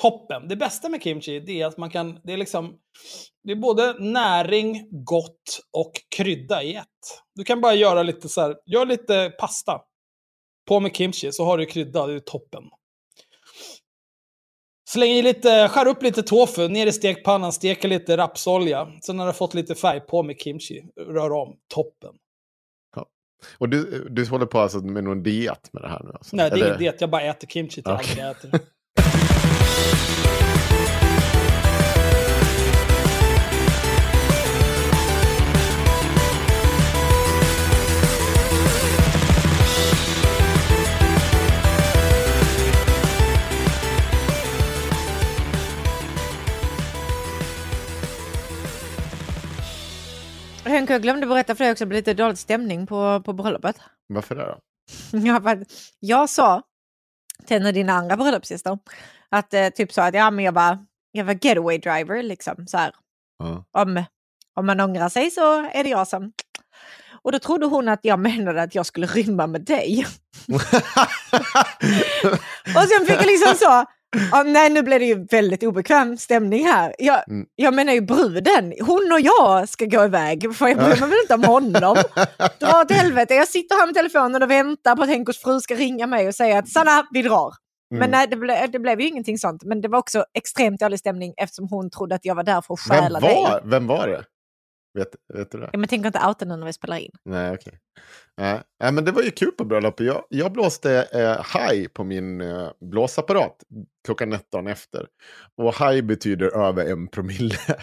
toppen. Det bästa med kimchi, det är att man kan, det är liksom, det är både näring, gott och krydda i ett. Du kan bara göra lite så här, gör lite pasta. På med kimchi, så har du krydda, det är toppen. Släng i lite, skär upp lite tofu, ner i stekpannan, steka lite rapsolja. Sen när du har fått lite färg, på med kimchi. Rör om, toppen. Och du, du håller på alltså med någon diet med det här nu? Alltså. Nej, det är Eller- ingen diet. Jag bara äter kimchi till Okej. allt jag äter. Henke, jag glömde berätta för dig också, det blev lite dålig stämning på, på bröllopet. Varför det då? Ja, för att jag sa till en av dina andra bröllopsgäster att eh, typ så att ja, men jag var, jag var getaway driver liksom så här. Ja. Om, om man ångrar sig så är det jag som... Och då trodde hon att jag menade att jag skulle rymma med dig. Och sen fick jag liksom så, ja, nej nu blev det ju väldigt obekväm stämning här. Jag, Mm. jag menar ju bruden, hon och jag ska gå iväg, för jag bryr mig väl inte om honom. Dra åt helvete, jag sitter här med telefonen och väntar på att Henkos fru ska ringa mig och säga att Sanna, vi drar. Men Mm. nej, det, ble, det blev ju ingenting sånt. Men det var också extremt dålig stämning eftersom hon trodde att jag var där för att Vem stjäla dig. vem var det? Vet, vet du det? Ja, men tänk inte outa nu när vi spelar in. Nej, okej. Nej, nej, men det var ju kul på bröllopet. Jag, jag blåste eh, high på min eh, blåsapparat klockan ett dagen efter. Och high betyder över en promille.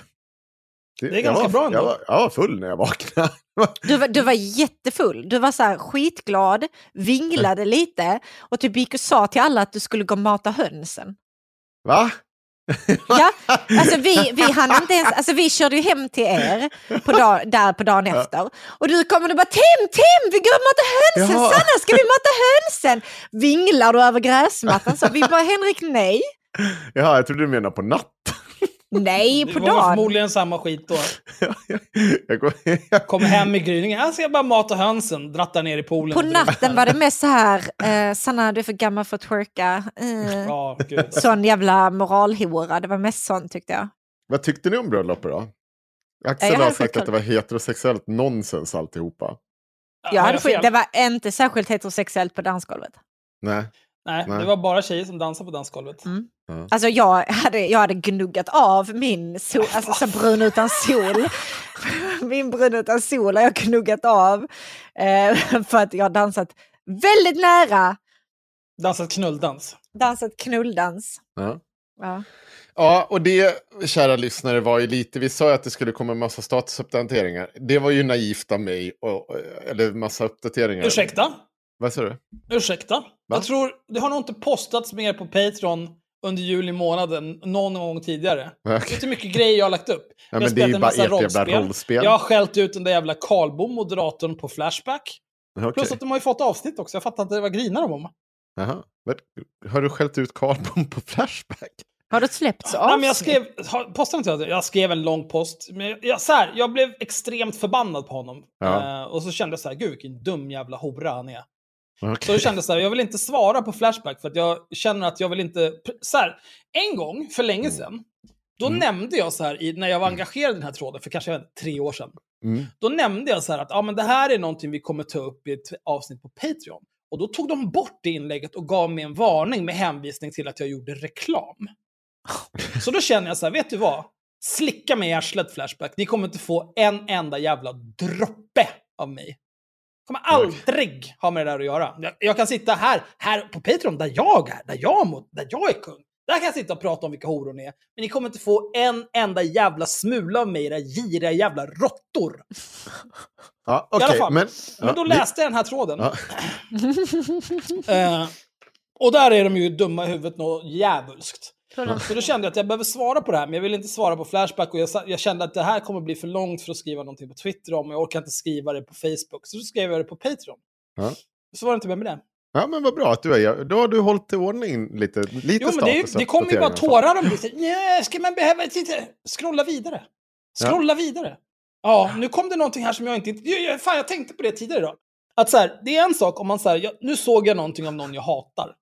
Det är jag ganska var, bra ändå. Jag var, jag var full när jag vaknade. Du var, du var jättefull. Du var så här skitglad, vinglade lite och typ gick och sa till alla att du skulle gå och mata hönsen. Va? Ja, alltså vi, vi hann inte ens, alltså vi körde ju hem till er på dag, där på dagen efter. Och du kommer och bara Tim, Tim, vi går och matar hönsen, Jaha. Sanna ska vi mata hönsen? Vinglar du över gräsmattan? Så vi bara Henrik nej, Ja, jag trodde du menade på natt. Nej Det på var väl dagen. förmodligen samma skit då. jag jag, Kommer hem i gryningen, jag ska bara mata hönsen, drattar ner i poolen. På natten var det mest så här, eh, Sanna du är för gammal för att twerka. Eh, gud. sån jävla moralhora, det var mest sånt tyckte jag. vad tyckte ni om bröllopet då? Axel Jag har sagt att det var heterosexuellt nonsens alltihopa. Jag hade jag det var inte särskilt heterosexuellt på dansgolvet. Nej. Nej, Nej. det var bara tjejer som dansade på dansgolvet. Mm. Ja. Alltså jag hade, jag hade gnuggat av min sol, alltså så brun utan sol. min brun utan sol har jag gnuggat av. Eh, för att jag har dansat väldigt nära, Dansat knulldans. dansat knulldans. Ja. Ja. Ja, och det, kära lyssnare, var ju lite... Vi sa ju att det skulle komma en massa statusuppdateringar. Det var ju naivt av mig, och, eller massa uppdateringar. Ursäkta? Vad sa du? Ursäkta? Jag tror, det har nog inte postats mer på Patreon under juli månaden någon gång tidigare. Ja, Vet du hur mycket grejer jag har lagt upp? Ja, Jag har men det är ju spelat en bara massa ert jävla rollspel. Jag har skällt ut den där jävla Karlbom, moderatorn, på Flashback. Okej. Plus att de har ju fått avsnitt också. Jag fattar inte vad grinar de om. Jaha. Har du skällt ut Karlbom på Flashback? Har du släppt så Nej, men jag avsnitt? skrev, postade inte jag det? Jag skrev en lång post. Men jag, jag, så här, jag blev extremt förbannad på honom. Ja. Eh, och så kände jag så här, gud vilken dum jävla hora han är. Så Okej. jag kände så här, jag vill inte svara på Flashback för att jag känner att jag vill inte... Så här, en gång för länge sedan, då Mm. nämnde jag så här, när jag var engagerad i den här tråden, för kanske vet tre år sedan, Mm. då nämnde jag så här att ja, men det här är någonting vi kommer ta upp i ett avsnitt på Patreon. Och då tog de bort det inlägget och gav mig en varning med hänvisning till att jag gjorde reklam. Så då känner jag så här, vet du vad? Slicka mig i arslet Flashback. Ni kommer inte få en enda jävla droppe av mig. Kommer aldrig ha med det där att göra. Jag, jag kan sitta här, här på Patreon där jag är, där jag, må, där jag är kung. Där kan jag sitta och prata om vilka horor ni är. Men ni kommer inte få en enda jävla smula av mig, era giriga jävla råttor. Ja, I alla fall. men... Men ja, då läste jag den här tråden. Ja. Eh, och där är de ju dumma i huvudet något djävulskt. Så då kände jag att jag behöver svara på det här, men jag vill inte svara på Flashback. Och jag, jag kände att det här kommer bli för långt för att skriva någonting på Twitter om. Jag orkar inte skriva det på Facebook. Så då skrev jag det på Patreon. Ja. Så var det inte mer med det. Ja, men vad bra att du är Då har du hållit i ordning lite, lite Jo, men det, det kommer ju bara tårar om det. Nej, ska man behöva titta? Scrolla vidare. Scrolla vidare. Ja, nu kom det någonting här som jag inte... Fan, jag tänkte på det tidigare idag. Att så här, det är en sak om man jag, nu såg jag någonting av någon jag hatar.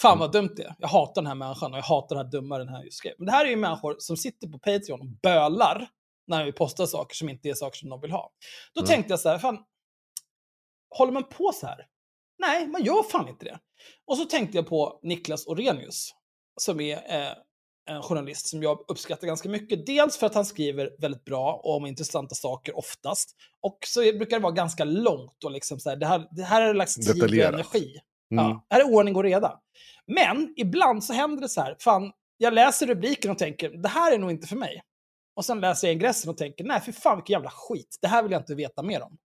Fan vad dumt det är. Jag hatar den här människan och jag hatar den här dumma den här just skrev. Men det här är ju människor som sitter på Patreon och bölar när vi postar saker som inte är saker som de vill ha. Då Mm. tänkte jag så här, fan, håller man på så här? Nej, man gör fan inte det. Och så tänkte jag på Niklas Orenius, som är eh, en journalist som jag uppskattar ganska mycket. Dels för att han skriver väldigt bra och om intressanta saker oftast. Och så brukar det vara ganska långt och liksom så här, det här, det här är lagts tid och energi. Mm. Ja, här är ordning och reda. Men ibland så händer det så här, fan, jag läser rubriken och tänker, det här är nog inte för mig. Och sen läser jag ingressen och tänker, nej för fan vilken jävla skit, det här vill jag inte veta mer om.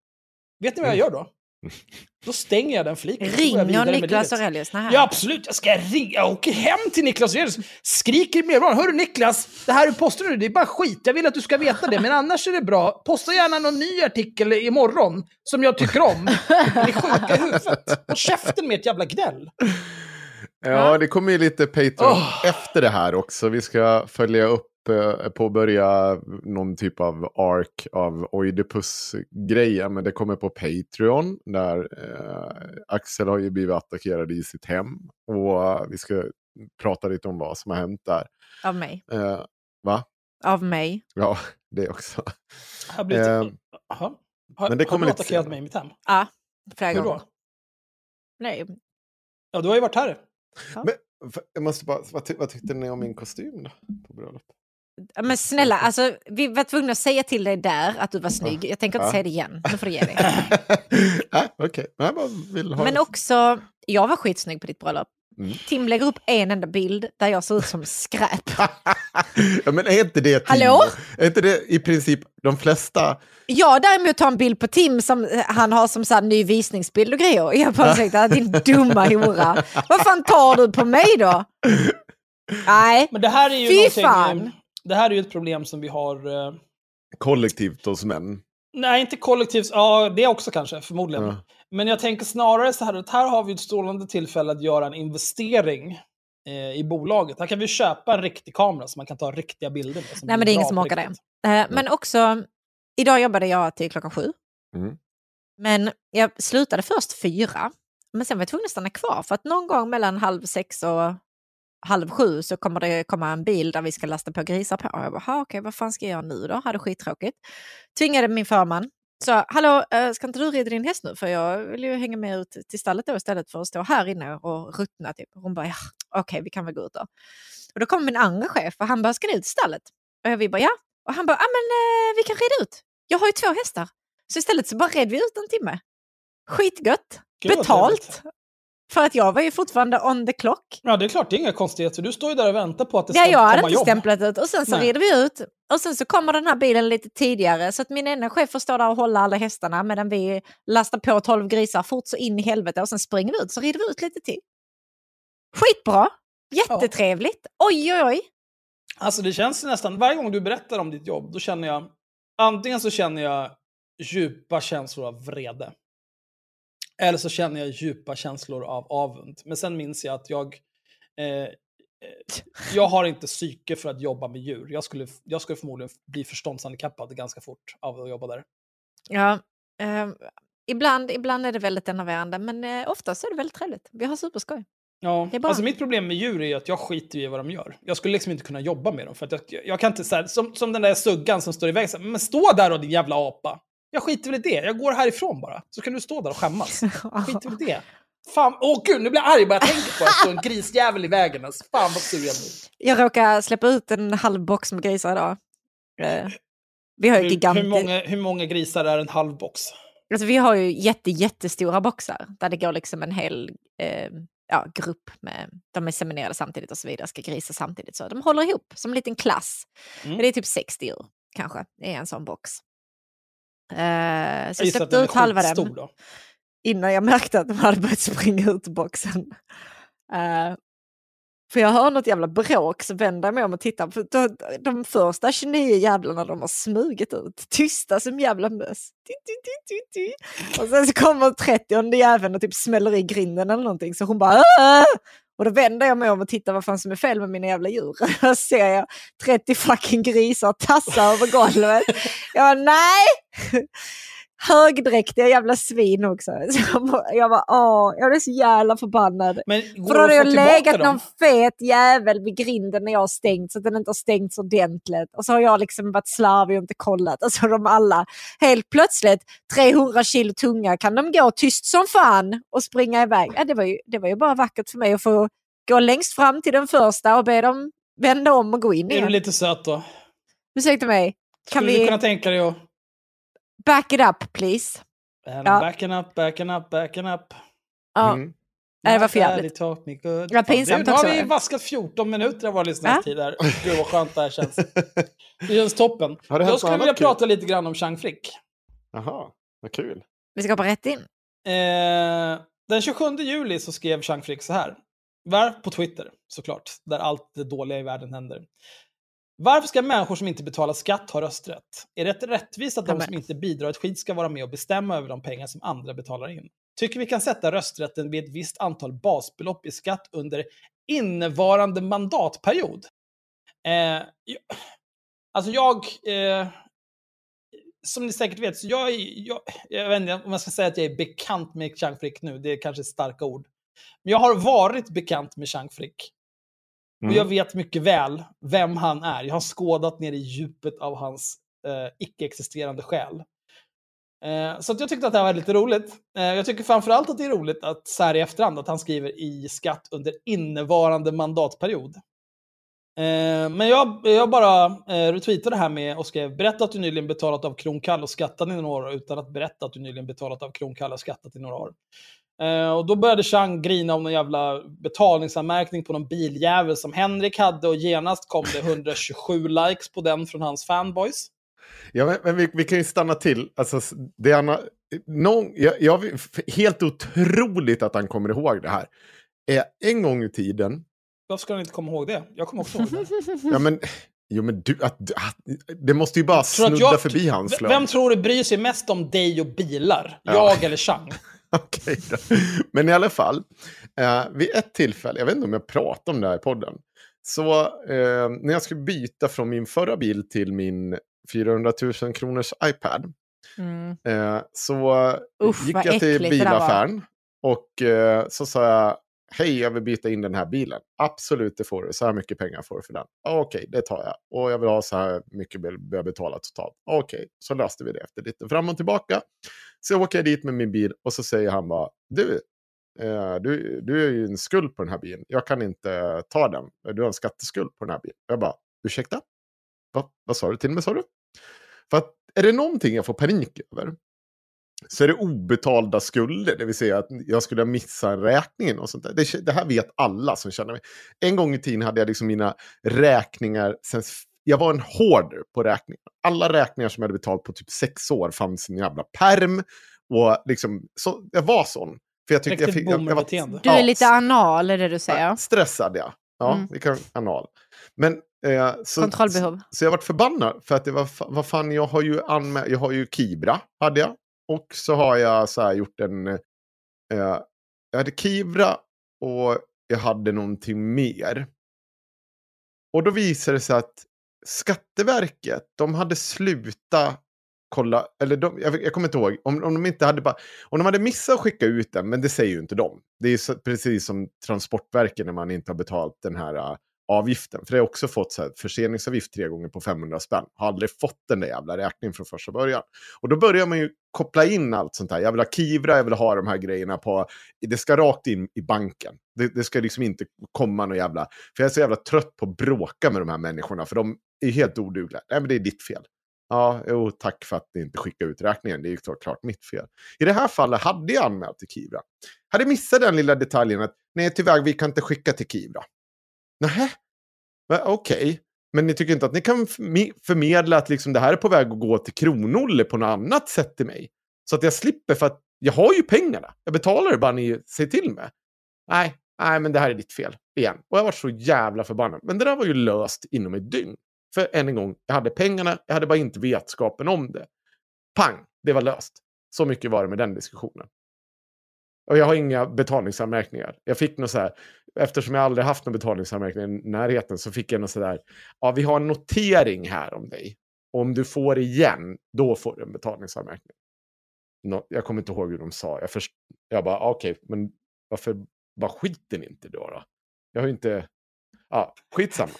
Vet ni vad jag gör då? Då stänger jag den fliken. Ringer med Niklas. Aurelius? Nej. Ja, absolut. Jag ska ringa. Jag åker hem till Niklas Aurelius. Skriker i brevlådan. Hörru Niklas, det här du postar nu, det är bara skit. Jag vill att du ska veta det, men annars är det bra. Posta gärna någon ny artikel imorgon som jag tycker om. Ni är sjuka i huvudet. Och käften med ert jävla gnäll. Ja, det kommer ju lite Patreon Åh. efter det här också. Vi ska följa upp, påbörja någon typ av ark av Oidipus-grejer. Men det kommer på Patreon. Där eh, Axel har ju blivit attackerad i sitt hem. Och vi ska prata lite om vad som har hänt där. Av mig. Eh, va? Av mig. Ja, det också. Jag har blivit... Eh. Har, men det har kommer du attackerat mig i mitt hem? Ja, flera Hur gånger. då? Nej. Ja, du har ju varit här. Men, för- jag måste bara, vad, ty, vad tyckte ni om min kostym då? På bröllop? Ja, Men snälla, alltså, vi var tvungna att säga till dig där att du var snygg. Jag tänker inte Ja. säga det igen. Nu får du ge dig. ah, ha Men det. också, jag var skitsnygg på ditt bröllop. Mm. Tim lägger upp en enda bild där jag ser ut som skräp. ja, men är inte det Tim? Hallå? Är inte det i princip de flesta? Jag däremot tar en bild på Tim som eh, han har som så här, ny visningsbild och grejer. Jag bara tänkte, din dumma hora. Vad fan tar du på mig då? Nej, Men det här är ju Fy någonting... fan! Det här är ju ett problem som vi har... eh, Kollektivt hos män. Nej, inte kollektivt. Ja, det också kanske, förmodligen. Ja. Men jag tänker snarare så här att här har vi ett strålande tillfälle att göra en investering eh, i bolaget. Här kan vi köpa en riktig kamera så man kan ta riktiga bilder. Med, Nej, men det är ingen som orkar det. Eh, Men också, idag jobbade jag till klockan sju. Mm. Men jag slutade först fyra. Men sen var jag tvungen att stanna kvar för att någon gång mellan halv sex och halv sju så kommer det komma en bil där vi ska lasta på grisar på. Och jag bara, "Ha, okej, vad fan ska jag göra nu då? Hade skittråkigt. Tvingade min förman. Så, hallå, eh, ska inte du rida din häst nu? För jag vill ju hänga med ut till stallet då istället för att stå här inne och ruttna. Typ. Hon bara, ja, okej, vi kan väl gå ut då. Och då kommer min andra chef och han bara, ska ni ut till stallet? Och vi bara, ja. Och han bara, ja men eh, vi kan rida ut. Jag har ju två hästar. Så istället så bara red vi ut en timme. Skitgött. Gud, Betalt. För att jag var ju fortfarande on the clock. Ja, det är klart, det är inga konstigheter. Du står ju där och väntar på att det ska Ja, jag hade komma inte jobb. stämplat ut. Och sen så Nej. rider vi ut. Och sen så kommer den här bilen lite tidigare. Så att min ena chef får stå där och hålla alla hästarna medan vi lastar på 12 grisar fort så in i helvete. Och sen springer vi ut så rider vi ut lite till. Skitbra. Jättetrevligt. Oj, oj, oj. Alltså det känns nästan, varje gång du berättar om ditt jobb, då känner jag, antingen så känner jag djupa känslor av vrede. Eller så känner jag djupa känslor av avund. Men sen minns jag att jag, eh, eh, jag har inte psyke för att jobba med djur. Jag skulle, jag skulle förmodligen bli förståndshandikappad ganska fort av att jobba där. Ja, eh, ibland, ibland är det väldigt enerverande, men eh, oftast är det väldigt trevligt. Vi har superskoj. Ja, alltså mitt problem med djur är att jag skiter i vad de gör. Jag skulle liksom inte kunna jobba med dem. För att jag, jag kan inte, så här, som, som den där suggan som står i vägen, men stå där då din jävla apa. Jag skiter väl i det, jag går härifrån bara. Så kan du stå där och skämmas. Jag skiter väl i det. Fan, åh gud, nu blir jag arg bara jag tänker på att det står en grisjävel i vägen. Alltså. Fan vad sur jag blir. Jag råkar släppa ut en halv box med grisar idag. Eh, vi har ju Hur, giganter. hur, många, hur många grisar är en halv box? Alltså, vi har ju jätte, jättestora boxar där det går liksom en hel eh, ja, grupp med, de är seminerade samtidigt och så vidare, ska grisa samtidigt. Så de håller ihop som en liten klass. Mm. Men det är typ 60 djur kanske i en sån box. Eh, så jag släppte ut halva den då. innan jag märkte att de hade börjat springa ut ur boxen. Eh, för jag hör något jävla bråk så vänder jag mig om och tittar. För de, de första 29 jävlarna de har smugit ut. Tysta som jävla möss. Och sen så kommer 30 jäveln och typ smäller i grinden eller någonting. Så hon bara Åh! Och då vänder jag mig om och tittar vad fan som är fel med mina jävla djur. Då ser jag 30 fucking grisar tassa över golvet. Jag bara nej! Högdräktiga jävla svin också. Så jag bara, jag bara åh, jag blev så jävla förbannad. Men För då hade jag legat dem? någon fet jävel vid grinden när jag har stängt så att den inte har stängts ordentligt. Och så har jag liksom varit slarvig och inte kollat. Och så har de alla helt plötsligt 300 kilo tunga kan de gå tyst som fan och springa iväg. Ja, det, var ju, det var ju bara vackert för mig att få gå längst fram till den första och be dem vända om och gå in Är du igen. lite söt då? Ursäkta mig, Kan Skulle vi- du kunna tänka dig att... back it up please. And Ja. Backing up, backing up, backing up. Ja, Mm. Nej, det var för jävligt. Ja, pinsamt det, Nu har vi vaskat 14 minuter av vår lyssningstid här. Gud vad skönt det här känns. Det känns toppen. Har det Jag skulle vilja kul? prata lite grann om Chang Frick. Jaha, vad kul. vi ska hoppa rätt in. Eh, den 27 juli så skrev Chang Frick så här. Var på Twitter, såklart, där allt det dåliga i världen händer. Varför ska människor som inte betalar skatt ha rösträtt? Är det rättvist att de som inte bidrar ett skit ska vara med och bestämma över de pengar som andra betalar in? Tycker vi kan sätta rösträtten vid ett visst antal basbelopp i skatt under innevarande mandatperiod? Eh, alltså jag, eh, som ni säkert vet, så jag, jag, jag vet inte om jag ska säga att jag är bekant med Chang Frick nu, det är kanske starka ord. Men jag har varit bekant med Chang Frick. Och Mm. jag vet mycket väl vem han är. Jag har skådat ner i djupet av hans eh, icke-existerande själ. Eh, så att jag tyckte att det här var lite roligt. Eh, jag tycker framförallt att det är roligt att så här i efterhand att han skriver i skatt under innevarande mandatperiod. Eh, men jag, jag bara eh, retweetade det här med och skrev berätta att du nyligen betalat av Kronkall och skattat i några år utan att berätta att du nyligen betalat av Kronkall och skattat i några år. Eh, och då började Chang grina om någon jävla betalningsanmärkning på någon biljävel som Henrik hade och genast kom det 127 likes på den från hans fanboys. Ja, men, men vi, vi kan ju stanna till. Alltså, det han har, någon, jag, jag, helt otroligt att han kommer ihåg det här. Eh, en gång i tiden, Varför ska han inte komma ihåg det? Jag kommer också ihåg det. ja men, jo, men du, att, att, det måste ju bara snudda jag- förbi hans flöde. Vem tror du bryr sig mest om dig och bilar? Ja. Jag eller Chang? Okej då. Men i alla fall, eh, vid ett tillfälle, jag vet inte om jag pratade om det här i podden, så eh, när jag skulle byta från min förra bil till min 400 000 kronors iPad, Mm. eh, så Usch, gick jag till bilaffären och eh, så sa jag, hej jag vill byta in den här bilen. Absolut det får du, så här mycket pengar får du för den. "Ja, Okej, det tar jag. Och jag vill ha så här mycket jag betala totalt. Okej, så löste vi det efter lite fram och tillbaka. Så åker jag dit med min bil och så säger han bara, du, eh, du, du är ju en skuld på den här bilen. Jag kan inte ta den. Du har en skatteskuld på den här bilen. Jag bara, ursäkta? Va, vad sa du till mig, sa du? För att är det någonting jag får panik över så är det obetalda skulder. Det vill säga att jag skulle missa en räkning och sånt där. Det, det här vet alla som känner mig. En gång i tiden hade jag liksom mina räkningar sen jag var en hoarder på räkningar. Alla räkningar som jag hade betalt på typ sex år fanns i en jävla perm. Och liksom, så, jag var sån. För jag tyckte jag fick... Jag, jag var. Du är lite anal, är det du säger? stressad, ja. Ja, Mm. vi kan anal. Men, eh, så, Kontrollbehov. Så, så jag varit förbannad för att det var, vad fan, jag har ju anmält, jag har ju Kibra, hade jag. Och så har jag så här gjort en, eh, jag hade Kibra och jag hade någonting mer. Och då visade det sig att Skatteverket, de hade slutat kolla, eller de, jag, jag kommer inte ihåg, om, om de inte hade bara, om de hade missat att skicka ut den, men det säger ju inte de. Det är så, precis som Transportverket när man inte har betalt den här äh, avgiften. För det har också fått så här, förseningsavgift tre gånger på 500 spänn. Har aldrig fått den där jävla räkningen från första början. Och då börjar man ju koppla in allt sånt här. Jag vill ha Kivra, jag vill ha de här grejerna på... Det ska rakt in i banken. Det, det ska liksom inte komma någon jävla... För jag är så jävla trött på att bråka med de här människorna, för de är helt odugliga. Nej, men det är ditt fel. Ja, jo, tack för att ni inte skickade ut räkningen. Det är ju klart mitt fel. I det här fallet hade jag anmält till Kivra. Hade missat den lilla detaljen att nej, tyvärr, vi kan inte skicka till Kivra. Nähä? okej. Okej. Men ni tycker inte att ni kan förmedla att liksom det här är på väg att gå till Kronolle på något annat sätt till mig? Så att jag slipper för att jag har ju pengarna. Jag betalar det bara ni säger till mig. Nej, nej, men det här är ditt fel. Igen. Och jag var så jävla förbannad. Men det där var ju löst inom ett dygn. För än en gång, jag hade pengarna, jag hade bara inte vetskapen om det. Pang, det var löst. Så mycket var det med den diskussionen. Och jag har inga betalningsanmärkningar. Jag fick något så här, eftersom jag aldrig haft någon betalningsanmärkning i närheten så fick jag något så där, ja vi har en notering här om dig. Om du får igen, då får du en betalningsanmärkning. Nå, jag kommer inte ihåg hur de sa. Jag, först, jag bara, ah, okej, men varför bara skiter ni inte då, då? Jag har ju inte... Ja, skitsamma.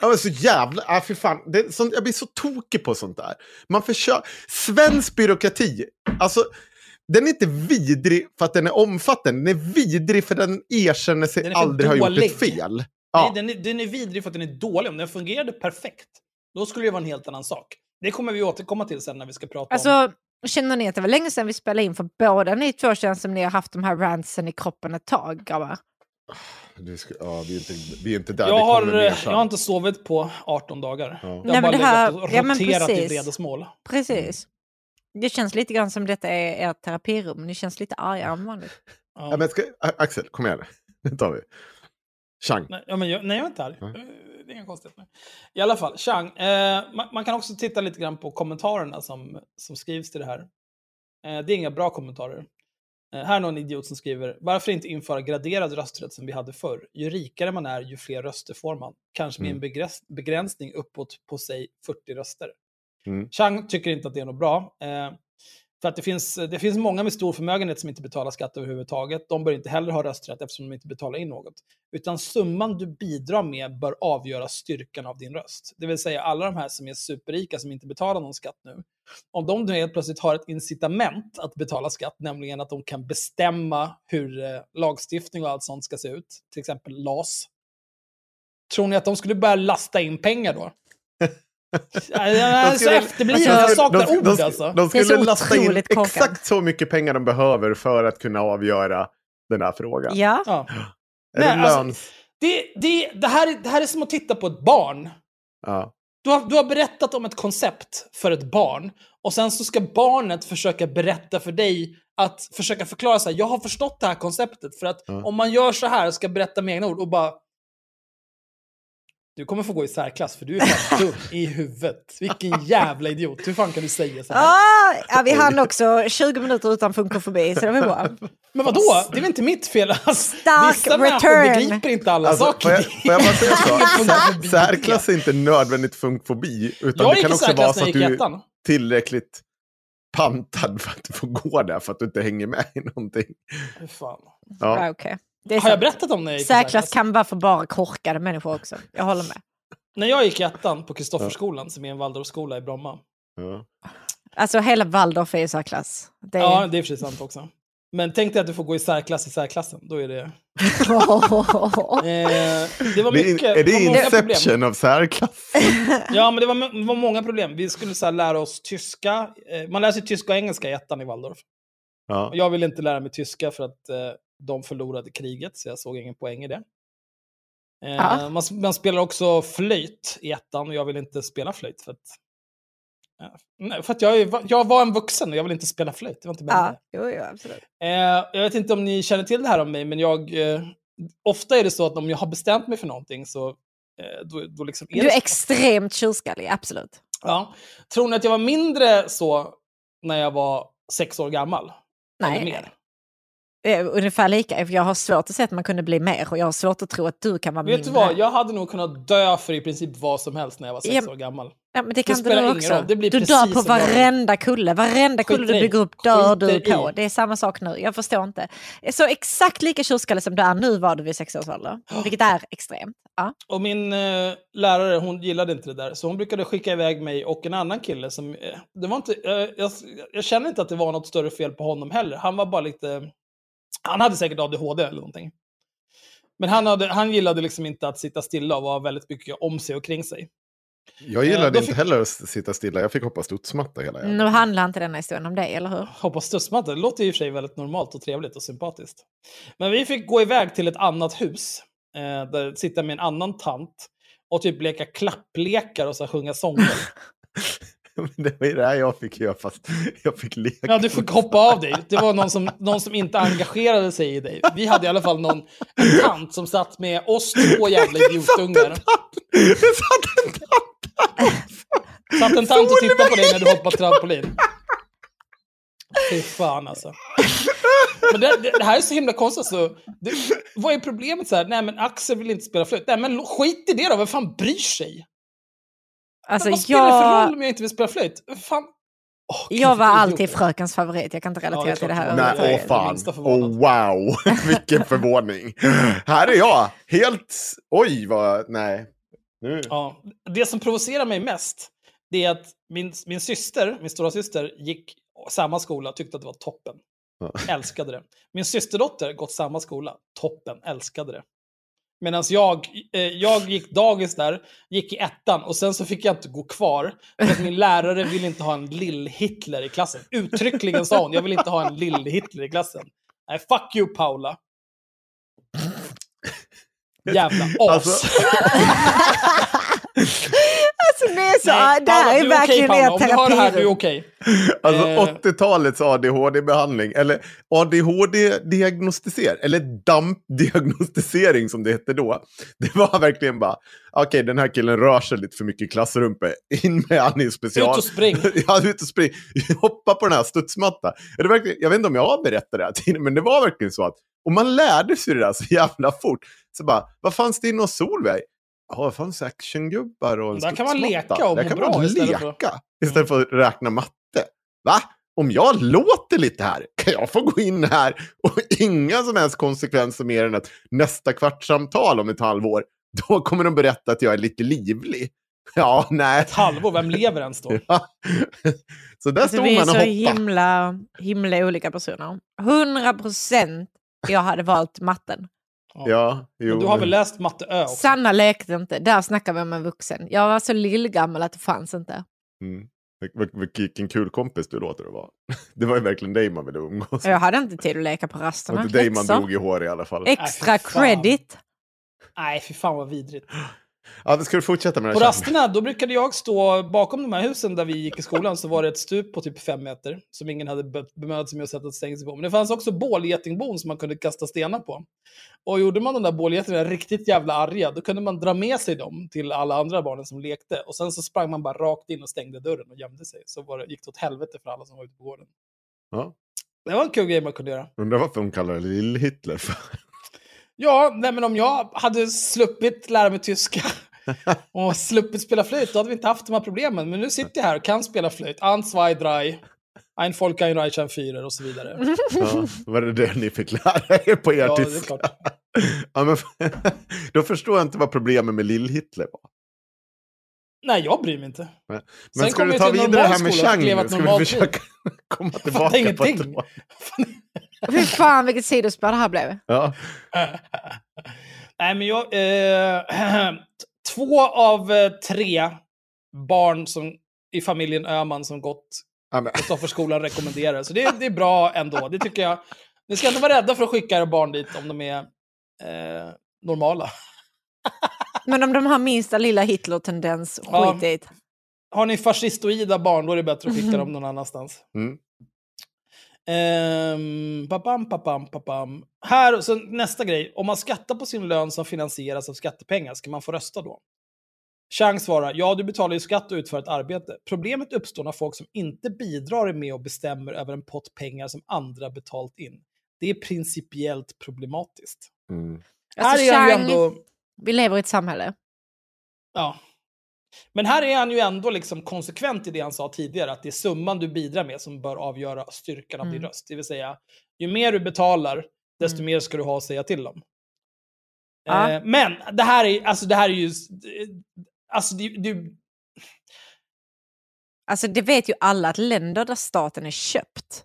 Ja, men så jävla... Ja, för fan. Det, är sånt, jag blir så tokig på sånt där. Man försöker... Svensk byråkrati, alltså... Den är inte vidrig för att den är omfattande. Den är vidrig för att den erkänner sig Den aldrig ha gjort ett fel. Ja. Nej, den, är, den är vidrig för att den är dålig. Om den fungerade perfekt, då skulle det vara en helt annan sak. Det kommer vi återkomma till sen när vi ska prata om... Alltså, känner ni att det var länge sedan vi spelade in? För båda ni två känns som ni har haft de här rantsen i kroppen ett tag, grabbar. Ska, ja, vi, är inte, vi är inte där. jag, har, mer jag har inte sovit på 18 dagar. Ja. Jag har Nej, bara det här- legat och ja, men roterat i precis. vredesmål. Precis. Det känns lite grann som detta är ert terapirum. Ni känns lite argare än vanligt. Ja, men ska, Axel, kom igen. Nu tar vi. Chang. Nej, ja, men jag, nej, jag är inte arg. Eh, Det är inga konstigheter. I alla fall, Chang. Eh, man, man kan också titta lite grann på kommentarerna som, som skrivs till det här. Eh, det är inga bra kommentarer. Eh, här är någon idiot som skriver, varför inte införa graderad rösträtt som vi hade förr? Ju rikare man är, ju fler röster får man. Kanske med en begräns, begränsning uppåt på, säg, 40 röster. Mm. Chang tycker inte att det är något bra. Eh, för att det finns, det finns många med stor förmögenhet som inte betalar skatt överhuvudtaget. De bör inte heller ha rösträtt eftersom de inte betalar in något. Utan summan du bidrar med bör avgöra styrkan av din röst. Det vill säga alla de här som är superrika som inte betalar någon skatt nu. Om de nu helt plötsligt har ett incitament att betala skatt, nämligen att de kan bestämma hur eh, lagstiftning och allt sånt ska se ut, till exempel LAS. Tror ni att de skulle börja lasta in pengar då? Jag är så skulle- efterbliven, jag saknar de, ord de, alltså. de Det är skulle lasta in exakt så mycket pengar de behöver för att kunna avgöra den här frågan. Ja. Ja. Är Nej, det alltså-? Det, det, det, här, är- det här är som att titta på ett barn. Ja. Du har, du har berättat om ett koncept för ett barn och sen så ska barnet försöka berätta för dig att försöka förklara så här, jag har förstått det här konceptet för att Ja. om man gör så här, ska berätta med egna ord och bara du kommer få gå i särklass för du är fan dum i huvudet. Vilken jävla idiot. Hur fan kan du säga så här? Ah, ja, vi hann också 20 minuter utan funkofobi, så det var bra. Men vadå? Det är väl inte mitt fel? Alltså, Stark vissa människor return. begriper inte alla Alltså, saker. får, jag, får jag bara säga så? Sär- Särklass är inte nödvändigt funkfobi. Utan Jag det kan också vara så att du är tillräckligt pantad för att du får gå där för att du inte hänger med i någonting. Fan. Ja. Ja, okej. Har jag sant. berättat om när jag gick i Särklass kan vara för bara korkade människor också. Jag håller med. När jag gick i ettan på Kristofferskolan, som är en Waldorfskola i Bromma. Ja. Alltså hela Waldorf är ju särklass. Det är... Ja, det är i sig sant också. Men tänk dig att du får gå i särklass i särklassen. Då är det... Eh, det var Det är, mycket... är det var många problem. Inception av särklass? Ja, men det var, det var många problem. Vi skulle så här lära oss tyska. Eh, Man lär sig tyska och engelska i ettan i Waldorf. Ja. Jag ville inte lära mig tyska för att eh, de förlorade kriget, så jag såg ingen poäng i det. Eh, Ja. man, man spelar också flöjt i ettan och jag vill inte spela flöjt för att... Nej, för att jag, jag var en vuxen och jag vill inte spela flöjt. Det var inte ja, jo, jo, absolut. Eh, jag vet inte om ni känner till det här om mig, men jag, eh, ofta är det så att om jag har bestämt mig för någonting så eh, då, då liksom är Du är extremt tjurskallig, absolut. Ja. Tror ni att jag var mindre så när jag var sex år gammal? Eller Nej, mer? Eh, ungefär lika. Jag har svårt att se att man kunde bli mer och jag har svårt att tro att du kan vara Vet du mindre. vad, jag hade nog kunnat dö för i princip vad som helst när jag var sex Ja, år gammal. Ja, men det kan spelar du också. roll. Det blir du dör på varenda kulle. Varenda kulle du bygger upp dör du på. i. Det är samma sak nu. Jag förstår inte. Så exakt lika tjurskallig som du är nu var du vid sex års ålder. Vilket är extremt. Ja. Och min eh, lärare, hon gillade inte det där. Så hon brukade skicka iväg mig och en annan kille som... Eh, det var inte, eh, jag, jag känner inte att det var något större fel på honom heller. Han var bara lite... Han hade säkert ADHD eller någonting. Men han, hade, han gillade liksom inte att sitta stilla och vara väldigt mycket om sig och kring sig. Jag gillade då inte fick- heller att sitta stilla. Jag fick hoppa studsmatta hela Nu handlar inte denna historien om dig, eller hur? Hoppa studsmatta, det låter i och för sig väldigt normalt och trevligt och sympatiskt. Men vi fick gå iväg till ett annat hus, eh, där sitta med en annan tant och typ leka klapplekar och så sjunga sånger. Det var ju det här jag fick göra fast jag fick leka. Ja, du fick hoppa av dig. Det var någon som, någon som inte engagerade sig i dig. Vi hade i alla fall någon en tant som satt med oss två jävla idiotungar. Det satt en tant Satt en tant och tittade på dig när du hoppade trampolin. Fy fan alltså. Men det, det, det här är så himla konstigt. Så, det, vad är problemet? Så här? Nej, men Axel vill inte spela flöjt. Nej, men skit i det då. Vem fan bryr sig? Alltså, vad spelar det för roll jag, om jag inte vill spela flöjt? Fan. Gud, jag var alltid frökens favorit. Jag kan inte Ja, relatera är till det här. Nej, jag åh fan. förvånad. wow, vilken förvåning. Här är jag, helt... Oj, vad... Nej. Nu. Ja, det som provocerar mig mest, det är att min, min syster, min stora syster, gick samma skola och tyckte att det var toppen. Ja. Älskade det. Min systerdotter gått samma skola, toppen, älskade det. Medan jag, eh, jag gick dagis där, gick i ettan och sen så fick jag inte gå kvar. För att min lärare ville inte ha en lill-Hitler i klassen. Uttryckligen sa hon, jag vill inte ha en lill-Hitler i klassen. Nej, fuck you Paula. Jävla as. Alltså- Alltså, det, är så, Nej, det här Paula, är verkligen Paula. er Om du hör det här, du är okej. Alltså Eh. 80-talets ADHD-behandling, eller ADHD-diagnostisering, eller DAMP-diagnostisering som det hette då. Det var verkligen bara, okej den här killen rör sig lite för mycket i klassrummet, in med han i special. Ut och spring. ja, ut och spring. Hoppa på den här studsmattan. Är det verkligen, jag vet inte om jag har berättat det här tidigare, men det var verkligen så att, och man lärde sig det där så jävla fort. Så bara, vad fanns det inne hos Solveig? Ja, fanns actiongubbar och en Där kan man leka och Där kan bra man istället leka för- istället för att räkna matte. Va? Om jag låter lite här, kan jag få gå in här och inga som helst konsekvenser mer än att nästa kvartssamtal om ett halvår, då kommer de berätta att jag är lite livlig. Ja, nej. Ett halvår, vem lever ens då? Ja. Så där Alltså, stod vi är man och så hoppade. himla, himla olika personer. 100 procent jag hade valt matten. Ja, jo. Du har väl läst matte Ö också? Sanna lekte inte. Där snackar vi om en vuxen. Jag var så lillgammal att det fanns inte. Mm. Vil- vil- Vilken kul kompis du låter att vara. Det var ju verkligen dig man ville umgås med. Jag hade inte tid att leka på Det var rasterna. inte dig man drog i hår i alla fall. Extra fan. credit. Nej, fy fan vad vidrigt. Ja, men ska du fortsätta med det På rasterna, då brukade jag stå bakom de här husen där vi gick i skolan, så var det ett stup på typ fem meter som ingen hade be- bemödat sig med att sätta ett stängsel på. Men det fanns också bålgetingbon som man kunde kasta stenar på. Och gjorde man de där bålgetingarna riktigt jävla arga, då kunde man dra med sig dem till alla andra barnen som lekte. Och sen så sprang man bara rakt in och stängde dörren och gömde sig. Så var det, gick det åt helvete för alla som var ute på gården. Ja. Det var en kul grej man kunde göra. Undrar varför de kallar det Lill-Hitler för. Ja, nej, men om jag hade sluppit lära mig tyska och sluppit spela flöjt, då hade vi inte haft de här problemen. Men nu sitter jag här och kan spela flöjt. An, zwei, drei, ein Volk, ein Reich, ein Führer och så vidare. Ja, var det det ni fick lära er på er Ja, det är tyska? klart. Ja, men, då förstår jag inte vad problemet med Lill-Hitler var. Nej, jag bryr mig inte. Men Sen ska du ta vidare normal här med Chang nu? Ska vi försöka komma tillbaka på ingenting. Fy fan vilket sidospår det här blev. Ja. Nej, men jag... Eh, två av eh, tre barn som, i familjen Öhman som gått Ja, Kristofferskolan rekommenderar. Så det, det är bra ändå. Det tycker jag. Ni ska inte vara rädda för att skicka era barn dit om de är eh, normala. Men om de har minsta lilla Hitler-tendens, Ja. skit det. Har ni fascistoida barn, då är det bättre att skicka dem någon annanstans. mm. Ehm, papam, papam, papam. Här, så nästa grej. Om man skattar på sin lön som finansieras av skattepengar, ska man få rösta då? Chang svarar, ja du betalar ju skatt och utför ett arbete. Problemet uppstår när folk som inte bidrar är med och bestämmer över en pott pengar som andra betalt in. Det är principiellt problematiskt. Mm. här Alltså, är Chang, ändå... vi lever i ett samhälle. Ja. Men här är han ju ändå liksom konsekvent i det han sa tidigare, att det är summan du bidrar med som bör avgöra styrkan av din Mm. röst. Det vill säga, ju mer du betalar, desto Mm. mer ska du ha att säga till om. Ja. Eh, men det här är, alltså det här är ju... Alltså, du, du, Alltså det vet ju alla att länder där staten är köpt.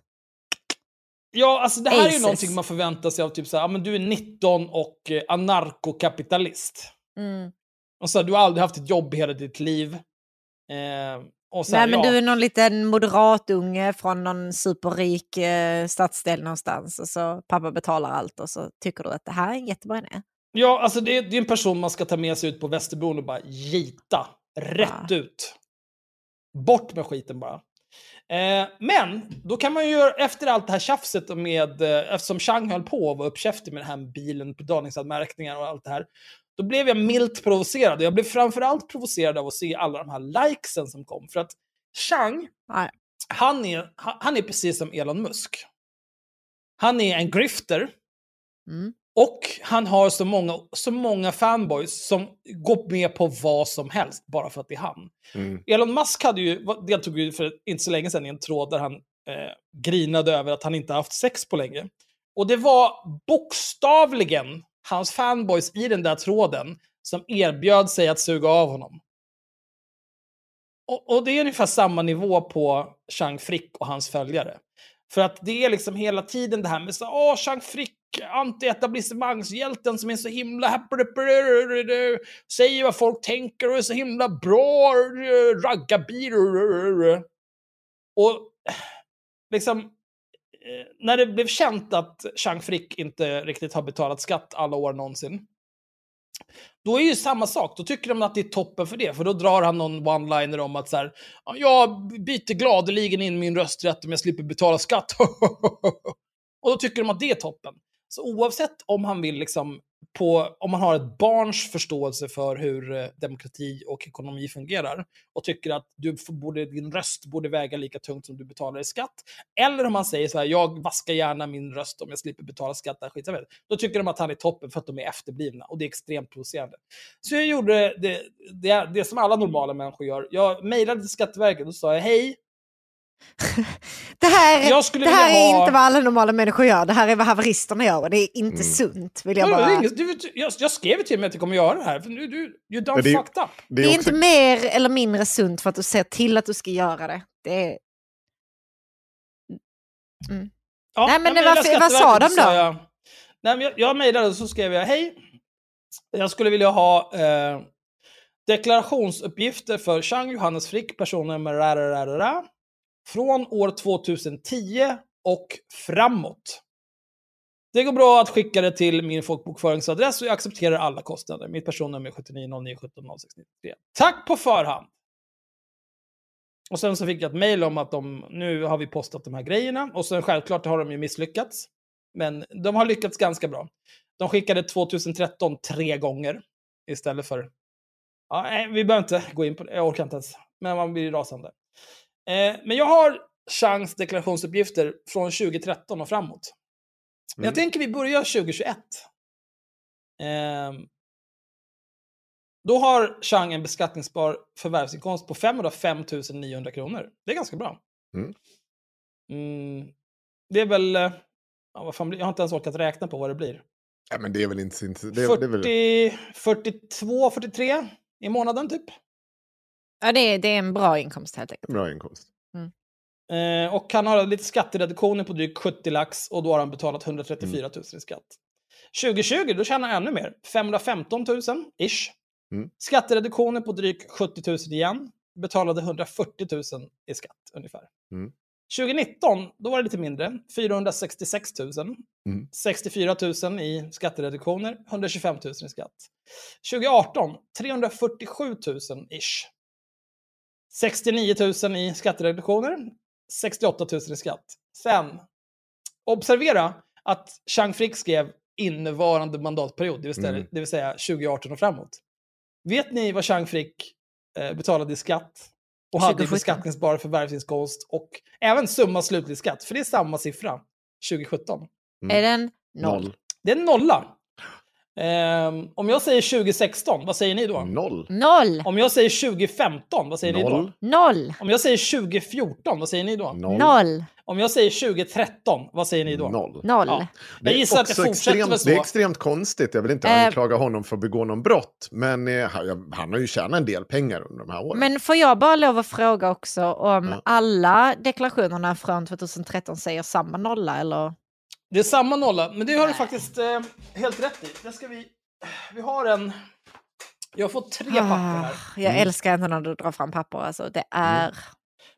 ja, alltså det här är ju Aces. någonting man förväntar sig av typ så här, ja, men du är 19 och eh, anarkokapitalist. Mm. Och så här, du har aldrig haft ett jobb i hela ditt liv. Eh, och här, Nej men ja. du är någon liten moderatunge från någon superrik eh, stadsdel någonstans och så pappa betalar allt och så tycker du att det här är en jättebra idé. Ja, alltså det är, det är en person man ska ta med sig ut på Västerbron och bara gita. Rätt Ja. ut. Bort med skiten bara. Eh, men, då kan man ju göra, efter allt det här tjafset med, eh, eftersom Chang höll på och var uppkäftig med den här bilen, betalningsanmärkningar och allt det här, då blev jag milt provocerad. Jag blev framförallt provocerad av att se alla de här likesen som kom. För att Chang, Nej. han är, han är precis som Elon Musk. Han är en grifter. Mm. Och han har så många, så många fanboys som går med på vad som helst bara för att det är han. Mm. Elon Musk hade ju, deltog ju för inte så länge sedan i en tråd där han eh, grinade över att han inte haft sex på länge. Och det var bokstavligen hans fanboys i den där tråden som erbjöd sig att suga av honom. Och, och det är ungefär samma nivå på Chang Frick och hans följare. För att det är liksom hela tiden det här med så åh, Chang Frick, anti-etablissemangshjälten som är så himla säger vad folk tänker och är så himla bra, raggarbil. Och liksom, Eh, när det blev känt att Chang Frick inte riktigt har betalat skatt alla år någonsin, då är ju samma sak. Då tycker de att det är toppen för det. För då drar han någon one-liner om att så här, jag byter gladeligen in min rösträtt om jag slipper betala skatt. och då tycker de att det är toppen. Så oavsett om han vill liksom på, om man har ett barns förståelse för hur eh, demokrati och ekonomi fungerar och tycker att du borde, din röst borde väga lika tungt som du betalar i skatt. Eller om man säger så här, jag vaskar gärna min röst om jag slipper betala skatt. där skit. Då tycker de att han är toppen för att de är efterblivna och det är extremt provocerande. Så jag gjorde det, det, det som alla normala människor gör. Jag mejlade till Skatteverket och sa hej, det här, det här är ha- inte vad alla normala människor gör, det här är vad haveristerna gör och det är inte Mm. sunt. Vill jag, är bara... inget- du, jag, jag skrev ju till mig att jag kommer göra det här, för nu du, you done Men det är- fucked up. Det Det är är också, inte mer eller mindre sunt för att du ser till att du ska göra det. det är... Ja, Nej, men jag det var- mejlade vad sa de och då? Jag, nej, men jag, jag mejlade och så skrev jag, hej, jag skulle vilja ha eh, deklarationsuppgifter för Chang Johannes Frick, personnummer rarararara, från år 2010 och framåt. Det går bra att skicka det till min folkbokföringsadress och jag accepterar alla kostnader. Mitt personnummer är 7909 17 0693. Tack på förhand! Och sen så fick jag ett mail om att de, nu har vi postat de här grejerna. Och sen självklart har de ju misslyckats. Men de har lyckats ganska bra. De skickade 2013 tre gånger istället för... Ja, nej, vi behöver inte gå in på det, jag orkar inte ens. Men man blir rasande. Eh, men jag har chans deklarationsuppgifter från 2013 och framåt. Men jag Mm. tänker vi börjar 2021. Ehm, då har Chang en beskattningsbar förvärvsinkomst på 505 900 kronor. Det är ganska bra. Mm. Mm, det är väl... eh, Ja, vad fan, jag har inte ens orkat räkna på vad det blir. ja, men det är väl inte... det, det är väl, 40, 42, 43 i månaden typ. Ja, det, är, det är en bra inkomst helt enkelt. bra inkomst. Eh, och han har lite skattereduktioner på drygt 70 lax och då har han betalat 134 000 i skatt. 2020, då tjänar han ännu mer. 515 000, ish. Mm. Skattereduktioner på drygt 70 000 igen. Betalade 140 000 i skatt ungefär. Mm. 2019, då var det lite mindre. 466 000. Mm. 64 000 i skattereduktioner, 125 000 i skatt. 2018, 347 000 ish. 69 000 i skattereduktioner, 68 000 i skatt. Sen, observera att Chang Frick skrev innevarande mandatperiod, det vill säga, Mm. det vill säga 2018 och framåt. Vet ni vad Chang Frick eh, betalade i skatt? Och hade i 2017. beskattningsbar förvärvsinkomst och även summa slutlig skatt, för det är samma siffra 2017. Mm. Är den noll? Noll. Det är en nolla. Ehm, om jag säger 2016, vad säger ni då? Noll. Noll! Om jag säger 2015, vad säger ni då? Noll. Noll! Om jag säger 2014, vad säger ni då? Noll. Noll! Om jag säger 2013, vad säger ni då? Noll. Noll. Ja. Det Jag är gissar att det fortsätter extremt, med så. Det är extremt konstigt. Jag vill inte Eh. anklaga honom för att begå någon brott. Men eh, han, han har ju tjänat en del pengar under de här åren. Men får jag bara lov att fråga också om Ja. alla deklarationerna från 2013 säger samma nolla eller? Det är samma nolla, men det har du faktiskt eh, helt rätt i. Det ska vi... Vi har en... Jag har fått tre papper här. Ah, Jag älskar inte när du drar fram papper. Alltså, det är...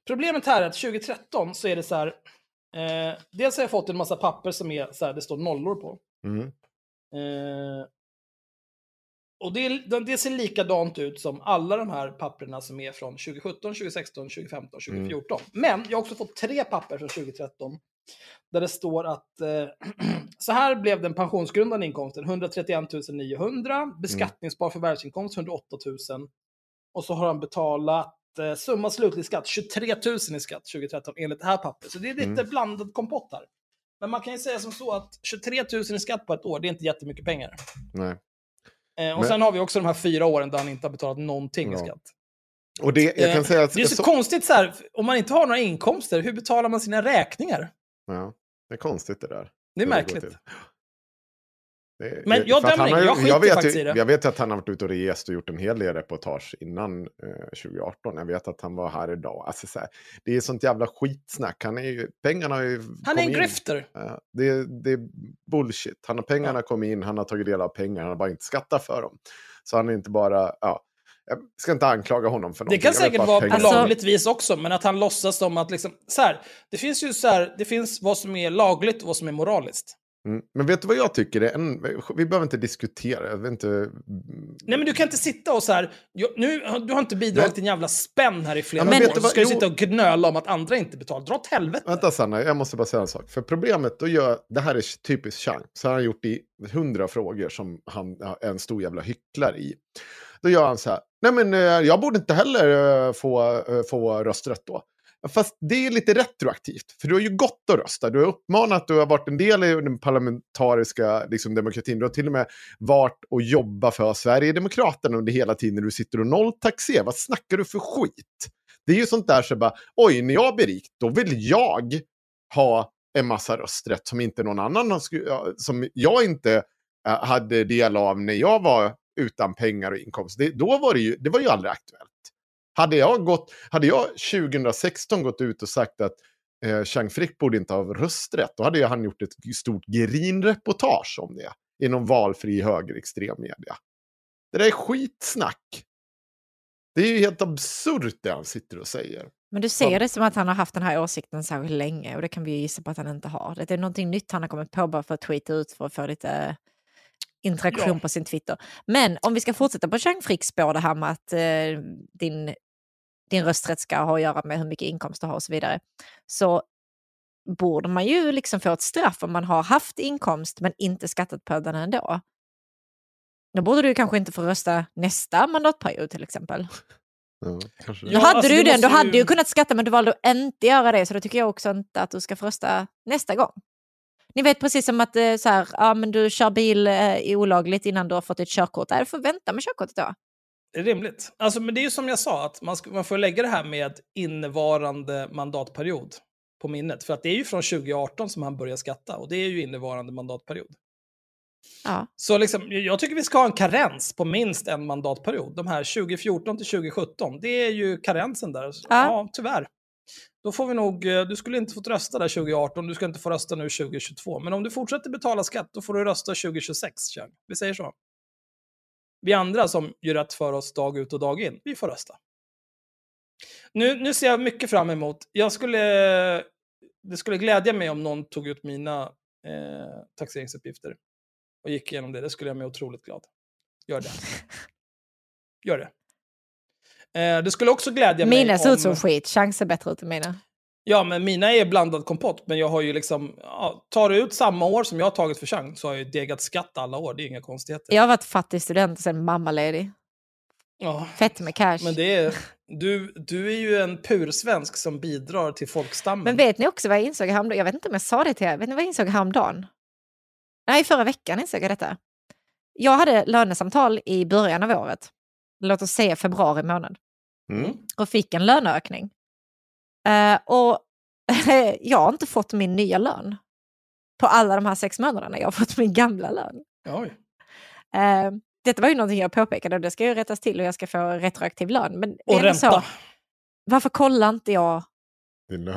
Problemet här är att 2013 så är det så här... Eh, dels har jag fått en massa papper som är så här, det står nollor på. Mm. Eh, och det, det ser likadant ut som alla de här papperna som är från 2017, 2016, 2015, 2014. Men jag har också fått tre papper från 2013 där det står att eh, så här blev den pensionsgrundande inkomsten 131 900, beskattningsbar förvärvsinkomst 108 000 och så har han betalat eh, summa slutlig skatt 23 000 i skatt 2013 enligt det här pappret. Så det är lite Mm. blandad kompott här. Men man kan ju säga som så att 23 000 i skatt på ett år, det är inte jättemycket pengar. Nej. Eh, och Men- sen har vi också de här fyra åren där han inte har betalat någonting i Ja. skatt. Och det, jag kan Eh, säga att... Det är så, så- konstigt så här, om man inte har några inkomster, hur betalar man sina räkningar? Ja, det är konstigt det där. Det är märkligt. till. Det- Men det- jag dömer har Jag skiter vet faktiskt i det. Jag vet att han har varit ute och rest och gjort en hel del reportage innan eh, 2018. Jag vet att han var här idag. Alltså, så här, det är sånt jävla skitsnack. Han är ju, pengarna har ju Han är en grifter. Ja, det, det är bullshit. Han har pengarna kommit in, han har tagit del av pengar, han har bara inte skattat för dem. Så han är inte bara, ja, jag ska inte anklaga honom för Det någonting. kan Jag vet säkert vara Alltså- lagligt vis också, men att han låtsas som att liksom, så här, det finns ju så här, det finns vad som är lagligt och vad som är moraliskt. Mm. Men vet du vad jag tycker? Det är en, vi behöver inte diskutera, jag vet inte... Nej men du kan inte sitta och så här, jag, nu, du har inte bidragit till en jävla spänn här i flera Ja, men år, vet du vad- ska du jo. sitta och gnöla om att andra inte betalar. Dra åt helvete. Vänta Sanna, jag måste bara säga en sak. För problemet, då gör, det här är typiskt Chang. Så har han gjort i hundra frågor som han är en stor jävla hycklare i. Då gör han så här, nej men eh, jag borde inte heller eh, få, eh, få rösträtt då. Fast det är lite retroaktivt, för du har ju gått och röstat. Du har uppmanat, du har varit en del i den parlamentariska liksom, demokratin. Du har till och med varit och jobbat för Sverigedemokraterna under hela tiden när du sitter och nolltaxerar. Vad snackar du för skit? Det är ju sånt där som bara, oj, när jag blir rik, då vill jag ha en massa rösträtt som inte någon annan som jag inte hade del av när jag var utan pengar och inkomst. Det, då var det ju, det var ju aldrig aktuellt. Hade jag, gått, hade jag 2016 gått ut och sagt att eh, Chang Frick borde inte ha rösträtt, då hade han gjort ett stort gerinreportage om det i någon valfri högerextrem media. Det där är skitsnack. Det är ju helt absurt det han sitter och säger. Men du ser det som att han har haft den här åsikten särskilt länge och det kan vi ju gissa på att han inte har. Det är någonting nytt han har kommit på bara för att tweeta ut för att få lite interaktion Ja. på sin Twitter. Men om vi ska fortsätta på Chang Fricks spår det här med att eh, din, din rösträtt ska ha att göra med hur mycket inkomst du har och så vidare. Så borde man ju liksom få ett straff om man har haft inkomst men inte skattat på den ändå. Då borde du kanske inte få rösta nästa mandatperiod till exempel. Ja, kanske. Då Ja, hade alltså, du den, du hade ju- ju kunnat skatta men du valde att inte göra det så då tycker jag också inte att du ska få rösta nästa gång. Ni vet precis som att eh, så här, ja, men du kör bil eh, olagligt innan du har fått ett körkort. Nej, du får vänta med körkortet då. Det är rimligt. Alltså, men det är ju som jag sa, att man, ska, man får lägga det här med innevarande mandatperiod på minnet. För att det är ju från 2018 som han börjar skatta och det är ju innevarande mandatperiod. Ja. Så liksom, jag tycker vi ska ha en karens på minst en mandatperiod. De här 2014 till 2017, det är ju karensen där. Ja, tyvärr. Då får vi nog, eh, du skulle inte fått rösta där 2018, du ska inte få rösta nu 2022. Men om du fortsätter betala skatt, då får du rösta 2026, Chang. Vi säger så. Vi andra som gör rätt för oss dag ut och dag in, vi får rösta. Nu, nu ser jag mycket fram emot, jag skulle, det skulle glädja mig om någon tog ut mina eh, taxeringsuppgifter och gick igenom det. Det skulle göra mig otroligt glad. Gör det. Gör det. Eh, det skulle också glädja mig Mina ser ut om... som skit, chanser bättre ut än mina. Ja, men mina är blandad kompott, men jag har ju liksom, ja, tar du ut samma år som jag har tagit för chans så har jag ju degat skatt alla år, det är inga konstigheter. Jag har varit fattig student och sen mammaledig. Ja, Fett med cash. men det är, du, du är ju en pursvensk som bidrar till folkstammen. Men vet ni också vad jag insåg häromdagen? Jag vet inte om jag sa det till er. Vet ni vad jag insåg häromdagen? Nej, förra veckan insåg jag detta. Jag hade lönesamtal i början av året. Låt oss säga februari månad. Mm. Och fick en löneökning. Eh, och jag har inte fått min nya lön. På alla de här sex månaderna. Jag har fått min gamla lön. Oj. Eh, detta var ju någonting jag påpekade och det ska ju rättas till och jag ska få retroaktiv lön. Men Och ränta. Så, varför kollar inte jag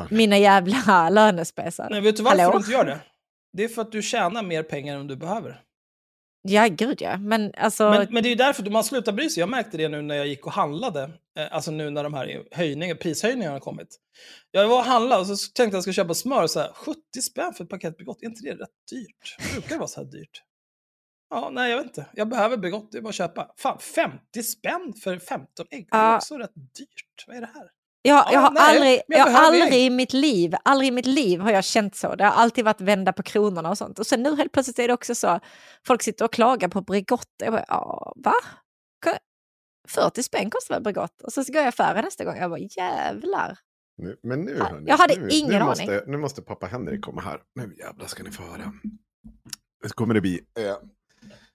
mina jävla lönespesar? Nej, vet du varför Hallå? du inte gör det? Det är för att du tjänar mer pengar än du behöver. Ja, gud ja. Men alltså... Men, men det är ju därför man slutar bry sig. Jag märkte det nu när jag gick och handlade. Eh, alltså nu när de här höjningar, prishöjningarna har kommit. Jag var och handlade och så tänkte jag att jag skulle köpa smör. Så här, 70 spänn för ett paket Bregott, är inte det rätt dyrt? Brukar det vara så här dyrt? Ja, nej jag vet inte. Jag behöver Bregott, det är bara att köpa. Fan, 50 spänn för 15 ägg? Det är också rätt dyrt. Vad är det här? Jag, Ja, jag har, nej, aldrig, jag jag har aldrig i mitt liv, aldrig i mitt liv har jag känt så. Det har alltid varit vända på kronorna och sånt. Och sen nu helt plötsligt är det också så, folk sitter och klagar på Bregott. Jag bara, ja, va? Ko- 40 spänn kostar väl Bregott? Och så går jag i affären nästa gång. Jag bara, jävlar. Nu, men nu, hörni, jag hade nu, ingen nu aning. Måste, nu måste pappa Henrik komma här. Nu jävlar ska ni få höra. Nu kommer det bli eh,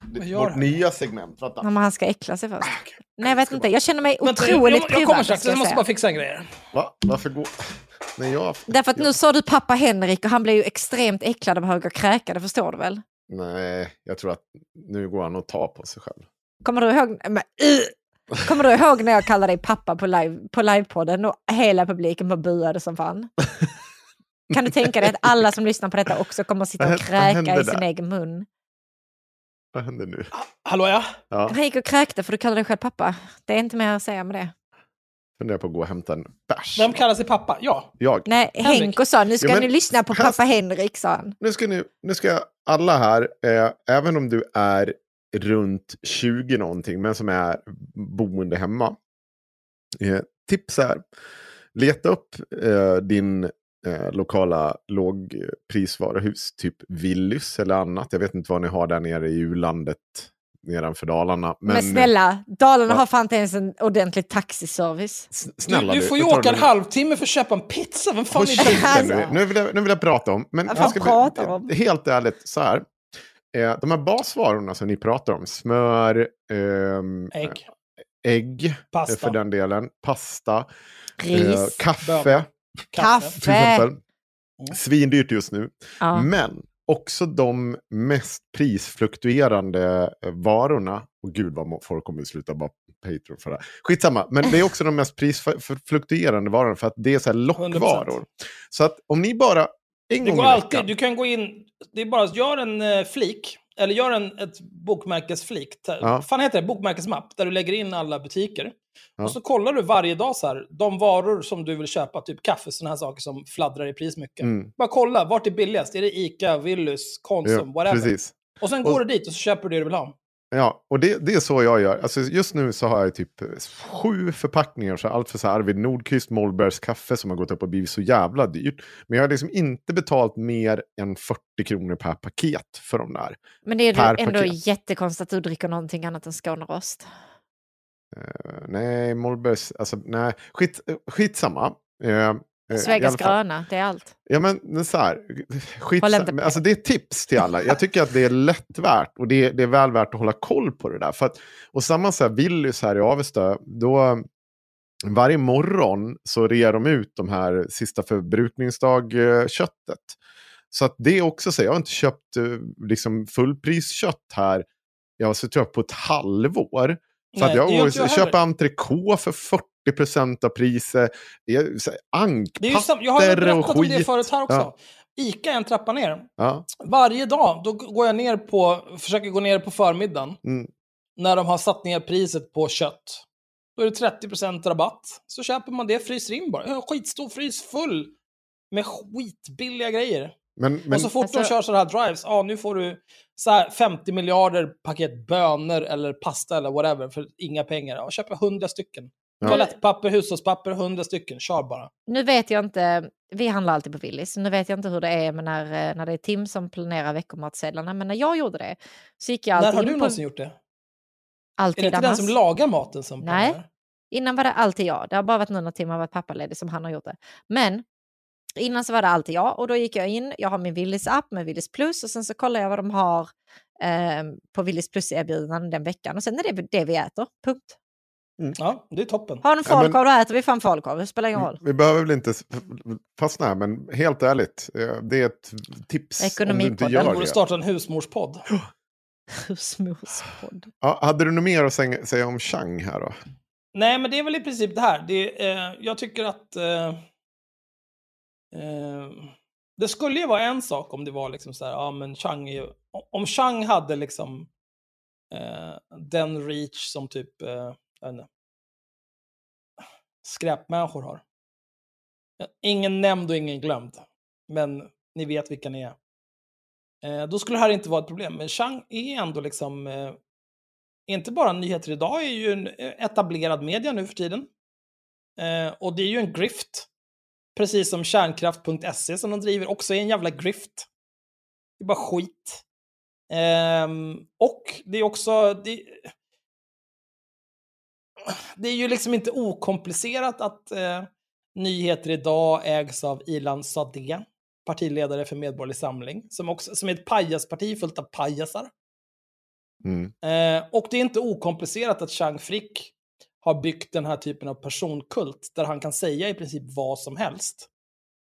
vårt han? nya segment. Vänta. Ja, men han ska äckla sig först. Ah, okej. Nej, jag vet inte. Jag känner mig Vänta, jag, otroligt jag, jag kommer strax, jag jag måste bara fixa en grej. Va? Varför går... Nej, jag... Därför att jag- nu sa du pappa Henrik och han blev ju extremt äcklad av att höra kräka, det förstår du väl? Nej, jag tror att nu går han och tar på sig själv. Kommer du ihåg, men, uh, kommer du ihåg när jag kallade dig pappa på, live, på livepodden och hela publiken bara buade som fan? Kan du tänka dig att alla som lyssnar på detta också kommer att sitta och kräka i sin där? egen mun? Vad händer nu? Hallå ja? Ja, Han gick och kräkte för du kallade dig själv pappa. Det är inte mer att säga med det. funderar på att gå och hämta en bärs. Vem kallar sig pappa? Ja. Jag. Nej, Henrik. Henko sa nu ska Ja, men- ni lyssna på här- pappa Henrik, sa han. Nu ska, ni, nu ska alla här, eh, även om du är runt 20 någonting, men som är boende hemma. Eh, tips är, leta upp eh, din eh, lokala lågprisvaruhus, typ Willys eller annat. Jag vet inte vad ni har där nere i u-landet nedanför Dalarna. Men, Men, snälla, Dalarna Ja. har fan inte ens en ordentlig taxiservice. s- Du, snälla du får ju åka en halvtimme för att köpa en pizza. Vem fan Håll är det? Alltså. nu. Nu vill, jag, nu vill jag prata om. Men jag ska du om? Helt ärligt, så här. Eh, de här basvarorna som ni pratar om, smör, ehm, Ägg, ägg eh, pasta, för den delen, pasta, eh, Ris, kaffe bönor. Kaffe. till exempel. Mm. Svindyrt just nu. Ja. Men också de mest prisfluktuerande eh, varorna. Och gud vad folk kommer att sluta bara Patreon för det här. Skitsamma, men det är också de mest prisfluktuerande varorna för att det är så här lockvaror. Så att om ni bara en Det gång går i alltid, veckan. du kan gå in, det är bara att gör en eh, flik, eller gör en ett bokmärkesflik. Ja. fan heter det? Bokmärkesmapp, där du lägger in alla butiker. Ja. Och så kollar du varje dag så här, de varor som du vill köpa, typ kaffe, sådana här saker som fladdrar i pris mycket. Mm, Bara kolla, vart är billigast? Är det Ica, Willys, Konsum, ja, whatever? precis. Och sen Och- går du dit och så köper du det du vill ha. Ja, och det, det är så jag gör. Alltså just nu så har jag typ eh, sju förpackningar. Så allt för så här Arvid Nordqvist Mollbergs kaffe som har gått upp och blivit så jävla dyrt. Men jag har liksom inte betalt mer än 40 kronor per paket för de där. Men det är ändå paket. jättekonstigt att du dricker någonting annat än Skånerost. Eh, nej, Mollbergs, alltså nej, skit, eh, skitsamma. Uh, Svegas gröna, det är allt. Ja men så här, skit, Håll inte men på. alltså det är tips till alla. Jag tycker att det är lätt värt och det, det är väl värt att hålla koll på det där. För att, och samma så här, Willys här i Avesta, då varje morgon så rear de ut de här sista förbrukningsdag-köttet. Så att det är också så, jag har inte köpt eh, liksom fullpriskött här, jag har suttit på ett halvår. Nej, att jag inte jag och köper entrecote för 40% av priset. Så sam- jag har ankpapper berättat om det förut här också. Ja. Ica är en trappa ner. Ja. Varje dag då går jag ner på, försöker gå ner på förmiddagen. Mm. när de har satt ner priset på kött. Då är det 30% rabatt. Så köper man det, fryser in bara. Jag har en skitstor frys full med skitbilliga grejer. Men, men, och så fort Alltså- de kör sådana här drives, ja nu får du så här 50 miljarder paket bönor eller pasta eller whatever för inga pengar. Ja, köper 100 stycken. Ja. Toalettpapper, hushållspapper, hundra stycken. Kör bara. Nu vet jag inte, vi handlar alltid på Willys, nu vet jag inte hur det är när, eh, när det är Tim som planerar veckomatsedlarna, men när jag gjorde det så gick jag När alltid har in du på... någonsin gjort det? Är Alltid det inte den som lagar maten som Nej. planerar? Innan var det alltid jag. Det har bara varit nu när Tim har varit pappaledig som han har gjort det. Men innan så var det alltid jag och då gick jag in. Jag har min Willys app med Willys plus och sen så kollar jag vad de har eh, på Willys plus erbjudanden den veckan och sen är det det vi äter. Punkt. Ja, det är toppen. Har de Ja, men- falukorv då äter vi fan falukorv. Det spelar ingen roll. Vi behöver väl inte fastna här, men helt ärligt, eh, det är ett tips om du inte gör Den borde det. starta en husmorspodd. Husmorspodd. Ja, hade du något mer att säga, säga om Chang här då? Nej, men det är väl i princip det här. Det, eh, jag tycker att... Eh, eh, det skulle ju vara en sak om det var liksom så här, ja men Chang är ju... Om Chang hade liksom eh, den reach som typ, eh, jag vet inte, skräpmänniskor har. Ingen nämnd och ingen glömd. Men ni vet vilka ni är. Eh, då skulle det här inte vara ett problem. Men Chang är ändå liksom eh, inte bara Nyheter Idag är ju en eh, etablerad media nu för tiden. Eh, och det är ju en grift. Precis som kärnkraft.se som de driver också är en jävla grift. Det är bara skit. Ehm, och det är också... Det, det är ju liksom inte okomplicerat att eh, Nyheter Idag ägs av Ilan Sadeh, partiledare för Medborgerlig Samling, som, också, som är ett pajasparti fullt av pajasar. Mm. Eh, och det är inte okomplicerat att Chang Frick har byggt den här typen av personkult där han kan säga i princip vad som helst.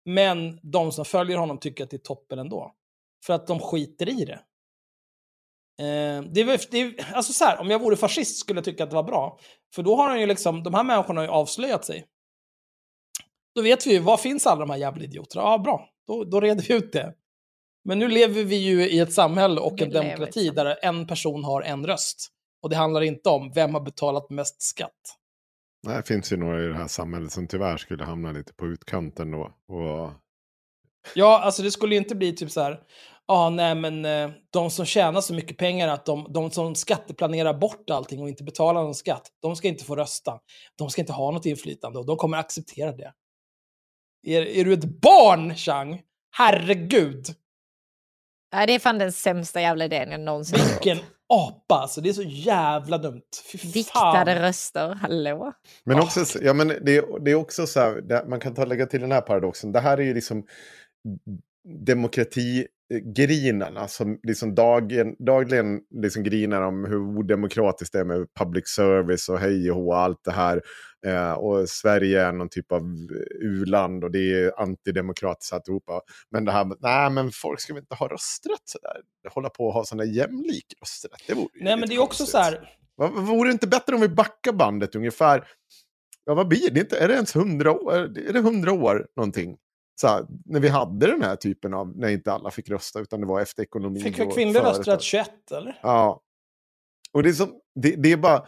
Men de som följer honom tycker att det är toppen ändå. För att de skiter i det. Eh, det är, det är, alltså så här, om jag vore fascist skulle jag tycka att det var bra. För då har han ju liksom, de här människorna har ju avslöjat sig. Då vet vi ju, var finns alla de här jävla idioterna? Ja, bra. Då, då reder vi ut det. Men nu lever vi ju i ett samhälle och Vi en demokrati där en person har en röst. Och det handlar inte om vem har betalat mest skatt. Nej, Det finns ju några i det här samhället som tyvärr skulle hamna lite på utkanten då. Och... Ja, alltså det skulle ju inte bli typ så här, ja nej men eh, de som tjänar så mycket pengar att de, de som skatteplanerar bort allting och inte betalar någon skatt, de ska inte få rösta. De ska inte ha något inflytande och de kommer acceptera det. Är, är du ett barn, Chang? Herregud! Nej, det är fan den sämsta jävla idén jag någonsin Vilken apa alltså, det är så jävla dumt. Fy fan. Viktade röster, hallå? Men också, ja, men det, det är också så här, det, man kan ta lägga till den här paradoxen. Det här är ju liksom demokratigrinarna som liksom dagen, dagligen liksom grinar om hur odemokratiskt det är med public service och hej och hå och allt det här. Eh, och Sverige är någon typ av u-land och det är antidemokratiskt alltihopa. Men det här nej men folk ska väl inte ha rösträtt sådär. Hålla på och ha sån där jämlik rösträtt. Det vore ju Nej men det är också konstigt. så här, Vore det inte bättre om vi backar bandet ungefär? Ja, vad blir det? Inte, är det ens hundra år? Är det hundra år någonting? Så här, när vi hade den här typen av, när inte alla fick rösta, utan det var efter ekonomi fick kvinnlig företag. rösträtt 21 eller? Ja. Och det är, som, det, det är bara...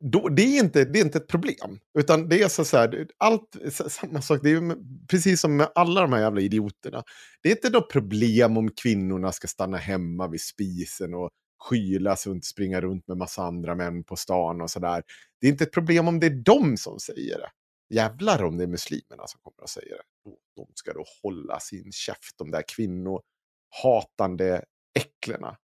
Då, det, är inte, det är inte ett problem. Utan det är så, så här, allt, samma sak, det är precis som med alla de här jävla idioterna. Det är inte något problem om kvinnorna ska stanna hemma vid spisen och skylas och inte springa runt med massa andra män på stan och sådär. Det är inte ett problem om det är de som säger det. Jävlar om det är muslimerna som kommer att säga det. De ska då hålla sin käft, de där kvinnohatande äcklena.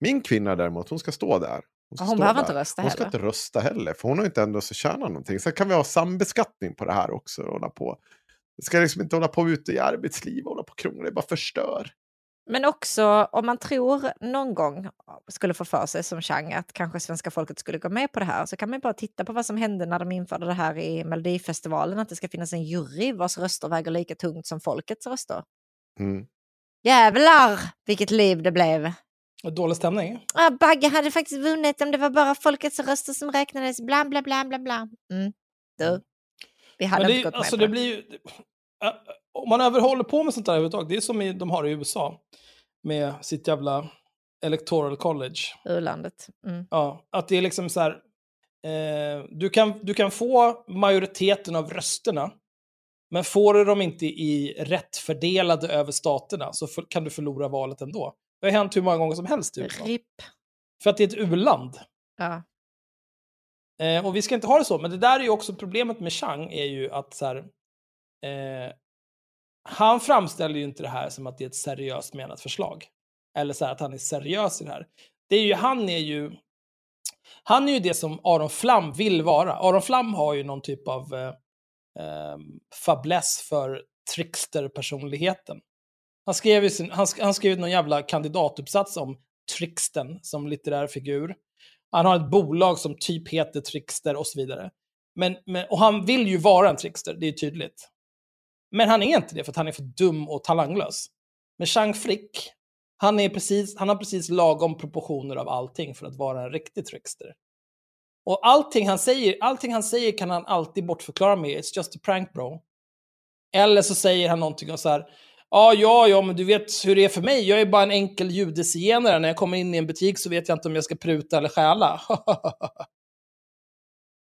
Min kvinna däremot, hon ska stå där hon stå behöver där. inte rösta Hon ska heller. inte rösta heller, för hon har inte ändå så tjänat någonting. Sen kan vi ha sambeskattning på det här också. och Hålla på. Det ska liksom inte hålla på ute i arbetslivet och hålla på krångla, det bara förstör. Men också om man tror någon gång skulle få för sig som Chang att kanske svenska folket skulle gå med på det här så kan man ju bara titta på vad som hände när de införde det här i Melodifestivalen att det ska finnas en jury vars röster väger lika tungt som folkets röster. Mm. Jävlar vilket liv det blev! Dålig stämning. Ah, Bagge hade faktiskt vunnit om det var bara folkets röster som räknades, bla bla bla bla bla. Mm. Du, vi hade det, inte gått alltså, med det på det. blir ju... Äh, Om man över håller på med sånt där överhuvudtaget, det är som i, de har i USA. Med sitt jävla electoral college. U-landet. Mm. Ja, att det är liksom så här... Eh, du, kan, du kan få majoriteten av rösterna, men får du dem inte i rätt fördelade över staterna så för, kan du förlora valet ändå. Det har hänt hur många gånger som helst USA. RIP. För att det är ett u-land. Ja. Eh, och vi ska inte ha det så, men det där är ju också problemet med Chang, är ju att så här, eh, han framställer ju inte det här som att det är ett seriöst menat förslag. Eller så här, att han är seriös i det här. Det är ju, han är ju, han är ju det som Aron Flam vill vara. Aron Flam har ju någon typ av eh, eh, fabless för trickster-personligheten. Han skrev, sin, han, han skrev någon jävla kandidatuppsats om Trixten som litterär figur. Han har ett bolag som typ heter Trickster och så vidare. Men, men, och han vill ju vara en trickster, det är tydligt. Men han är inte det för att han är för dum och talanglös. Men Chang Frick, han, är precis, han har precis lagom proportioner av allting för att vara en riktig trickster. Och allting han säger, allting han säger kan han alltid bortförklara med “It's just a prank bro”. Eller så säger han någonting och så här Ja, ja, ja, men du vet hur det är för mig. Jag är bara en enkel judezigenare. När jag kommer in i en butik så vet jag inte om jag ska pruta eller stjäla.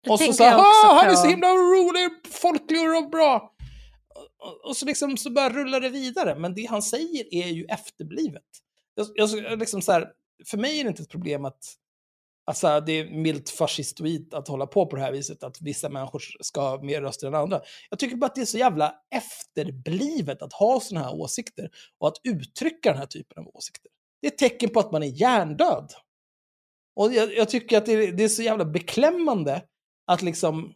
och så sa ah, han är så himla rolig, folklig och bra. Och så liksom så bara rullar det vidare. Men det han säger är ju efterblivet. Jag, jag, liksom så här, för mig är det inte ett problem att Alltså, det är milt fascistoid att hålla på på det här viset, att vissa människor ska ha mer röster än andra. Jag tycker bara att det är så jävla efterblivet att ha sådana här åsikter och att uttrycka den här typen av åsikter. Det är ett tecken på att man är hjärndöd. Och jag, jag tycker att det är, det är, så jävla beklämmande att liksom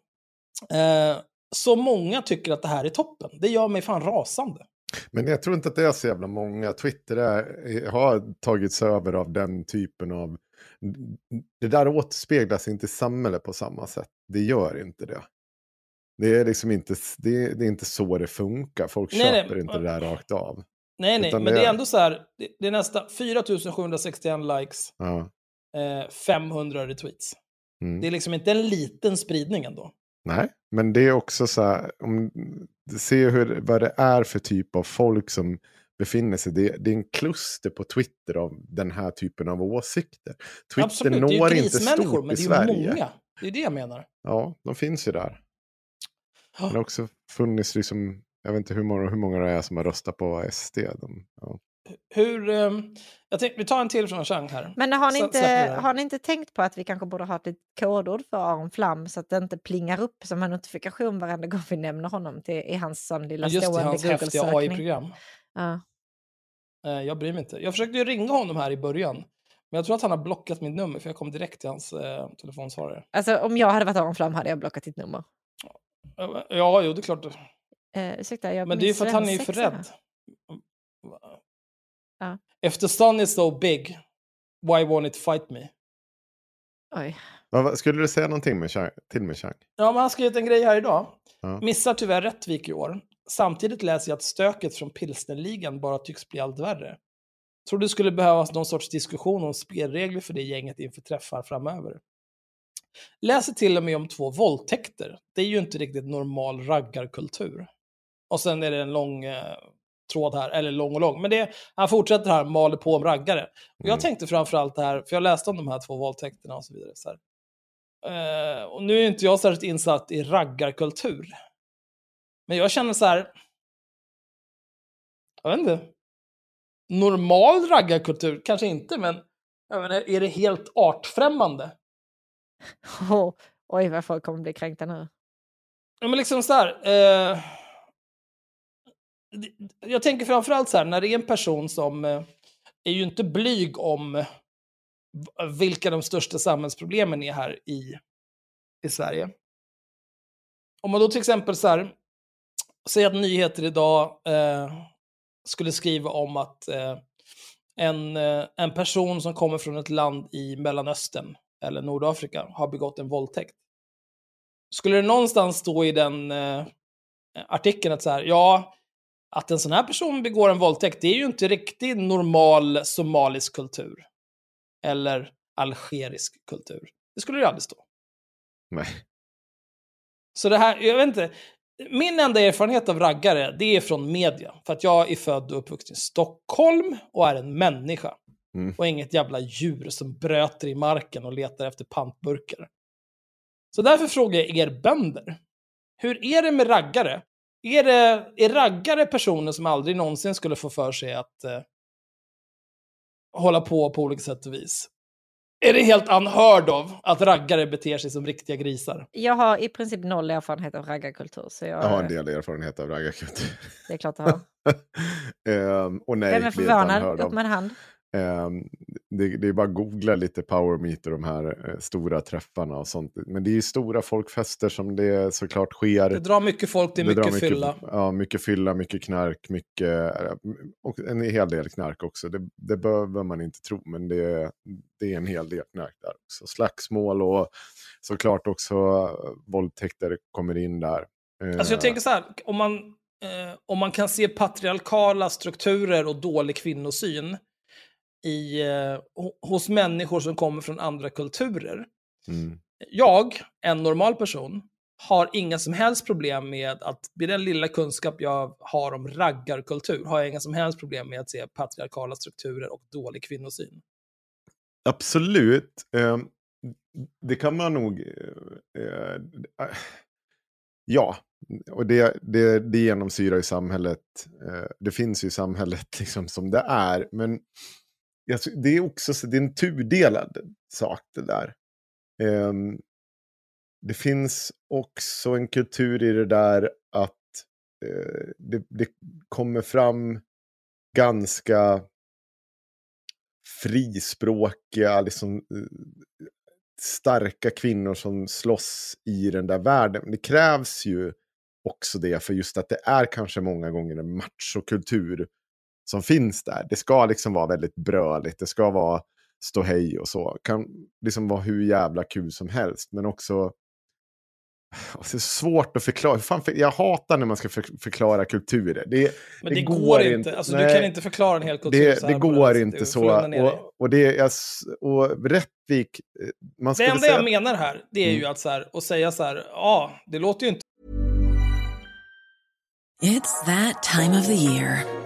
eh, så många tycker att det här är toppen. Det gör mig fan rasande. Men jag tror inte att det är så jävla många. Twitter är, har tagits över av den typen av det där återspeglas inte i samhället på samma sätt. Det gör inte det. Det är liksom inte, det, det är inte så det funkar. Folk nej, köper nej. inte det där rakt av. Nej, nej, men det är... det är ändå så här. Det, det är nästan 4761 likes, ja. eh, 500 retweets. Mm. Det är liksom inte en liten spridning ändå. Nej, men det är också så här, om, se hur, vad det är för typ av folk som befinner sig. Det, det, är en kluster på Twitter av den här typen av åsikter. Twitter Absolut. når inte stort i Sverige. Det är många. Det är det jag menar. Ja, de finns ju där. Oh. Det har också funnits, liksom, jag vet inte hur många, hur många det är som har röstat på SD. De, ja. Hur, um, jag tänkte, vi tar en till från Chang här. Men har ni, inte, har ni inte tänkt på att vi kanske borde ha ett kodord för Aron Flam så att det inte plingar upp som en notifikation varenda gång vi nämner honom till, i hans sån lilla Just stående Google-sökning? Just i hans häftiga AI-program. Ja. Eh, jag bryr mig inte. Jag försökte ju ringa honom här i början. Men jag tror att han har blockat mitt nummer för jag kom direkt till hans eh, telefonsvarare. Alltså om jag hade varit Aron Flam hade jag blockat ditt nummer. Ja, jo det är klart. Eh, ursäkta, jag Men det är ju för att han är för rädd. Ja. If the sun is so big, why won't it fight me? Oj. Skulle du säga någonting med Chang, till med Chang? Ja, men han har skrivit en grej här idag. Ja. Missar tyvärr Rättvik i år. Samtidigt läser jag att stöket från pilsnerligan bara tycks bli allt värre. Tror det skulle behövas någon sorts diskussion om spelregler för det gänget inför träffar framöver. Läser till och med om två våldtäkter. Det är ju inte riktigt normal raggarkultur. Och sen är det en lång eh, tråd här, eller lång och lång. Men det, han fortsätter här, maler på om raggare. Och jag mm. tänkte framförallt det här, för jag läste om de här två våldtäkterna och så vidare. Så uh, och nu är inte jag särskilt insatt i raggarkultur. Men jag känner så här. Jag vet inte. Normal raggarkultur, kanske inte, men jag menar, är det helt artfrämmande? Oh, oj, vad folk kommer bli kränkta nu. Ja, men liksom så här. Eh, jag tänker framförallt så här, när det är en person som eh, är ju inte blyg om vilka de största samhällsproblemen är här i, i Sverige. Om man då till exempel så här, Säg att nyheter idag eh, skulle skriva om att eh, en, eh, en person som kommer från ett land i Mellanöstern eller Nordafrika har begått en våldtäkt. Skulle det någonstans stå i den eh, artikeln att så här, ja, att en sån här person begår en våldtäkt, det är ju inte riktigt normal somalisk kultur. Eller algerisk kultur. Det skulle det aldrig stå. Nej. Så det här, jag vet inte, min enda erfarenhet av raggare, det är från media. För att jag är född och uppvuxen i Stockholm och är en människa. Mm. Och inget jävla djur som bröter i marken och letar efter pantburkar. Så därför frågar jag er bönder. Hur är det med raggare? Är, det, är raggare personer som aldrig någonsin skulle få för sig att eh, hålla på på olika sätt och vis? Är det helt unheard of att raggare beter sig som riktiga grisar. Jag har i princip noll erfarenhet av raggarkultur. Så jag, Jag har en del erfarenhet av raggarkultur. Det är klart jag har. Ehm, och nej, Vem är förvånad? Upp med en hand. Ehm, det, det är bara att googla lite power meet och de här eh, stora träffarna och sånt. Men det är ju stora folkfester som det såklart sker. Det drar mycket folk, det är Det drar mycket fylla. Ja, mycket fylla, mycket knark, mycket, eh, och en hel del knark också. Det, det behöver man inte tro, men det, det är en hel del knark där också. Slagsmål och såklart också eh, våldtäkter kommer in där. Alltså jag tänker så här, om man, eh, om man kan se patriarkala strukturer och dålig kvinnosyn i, eh, ho- hos människor som kommer från andra kulturer. mm, Jag, en normal person, har inga som helst problem med att, med den lilla kunskap jag har om raggarkultur, har jag inga som helst problem med att se patriarkala strukturer och dålig kvinnosyn. Absolut. Eh, det kan man nog... Eh, eh, ja, och det, det, det genomsyrar ju samhället. Det finns ju i samhället liksom som det är. Men det är också så- det är en tudelad sak det där. Um, det finns också en kultur i det där att uh, det, det kommer fram ganska frispråkiga, liksom, eh, starka kvinnor som slåss i den där världen. Det krävs ju också det för just att det är kanske många gånger en machokultur som finns där. Det ska liksom vara väldigt bröligt, det ska vara ståhej och så. Kan liksom vara hur jävla kul som helst, men också det är svårt att förklara. Fan, jag hatar när man ska för, förklara kulturer. Det, Men det, går, inte. Alltså, du nej. kan inte förklara en hel kultur Det, så det går det inte så. Du. Och, och, det, jag, s- och Rättvik, eh, man Det enda säga... jag menar här, det är ju Mm. att så här, och säga så här, ja, det låter ju inte It's that time of the year.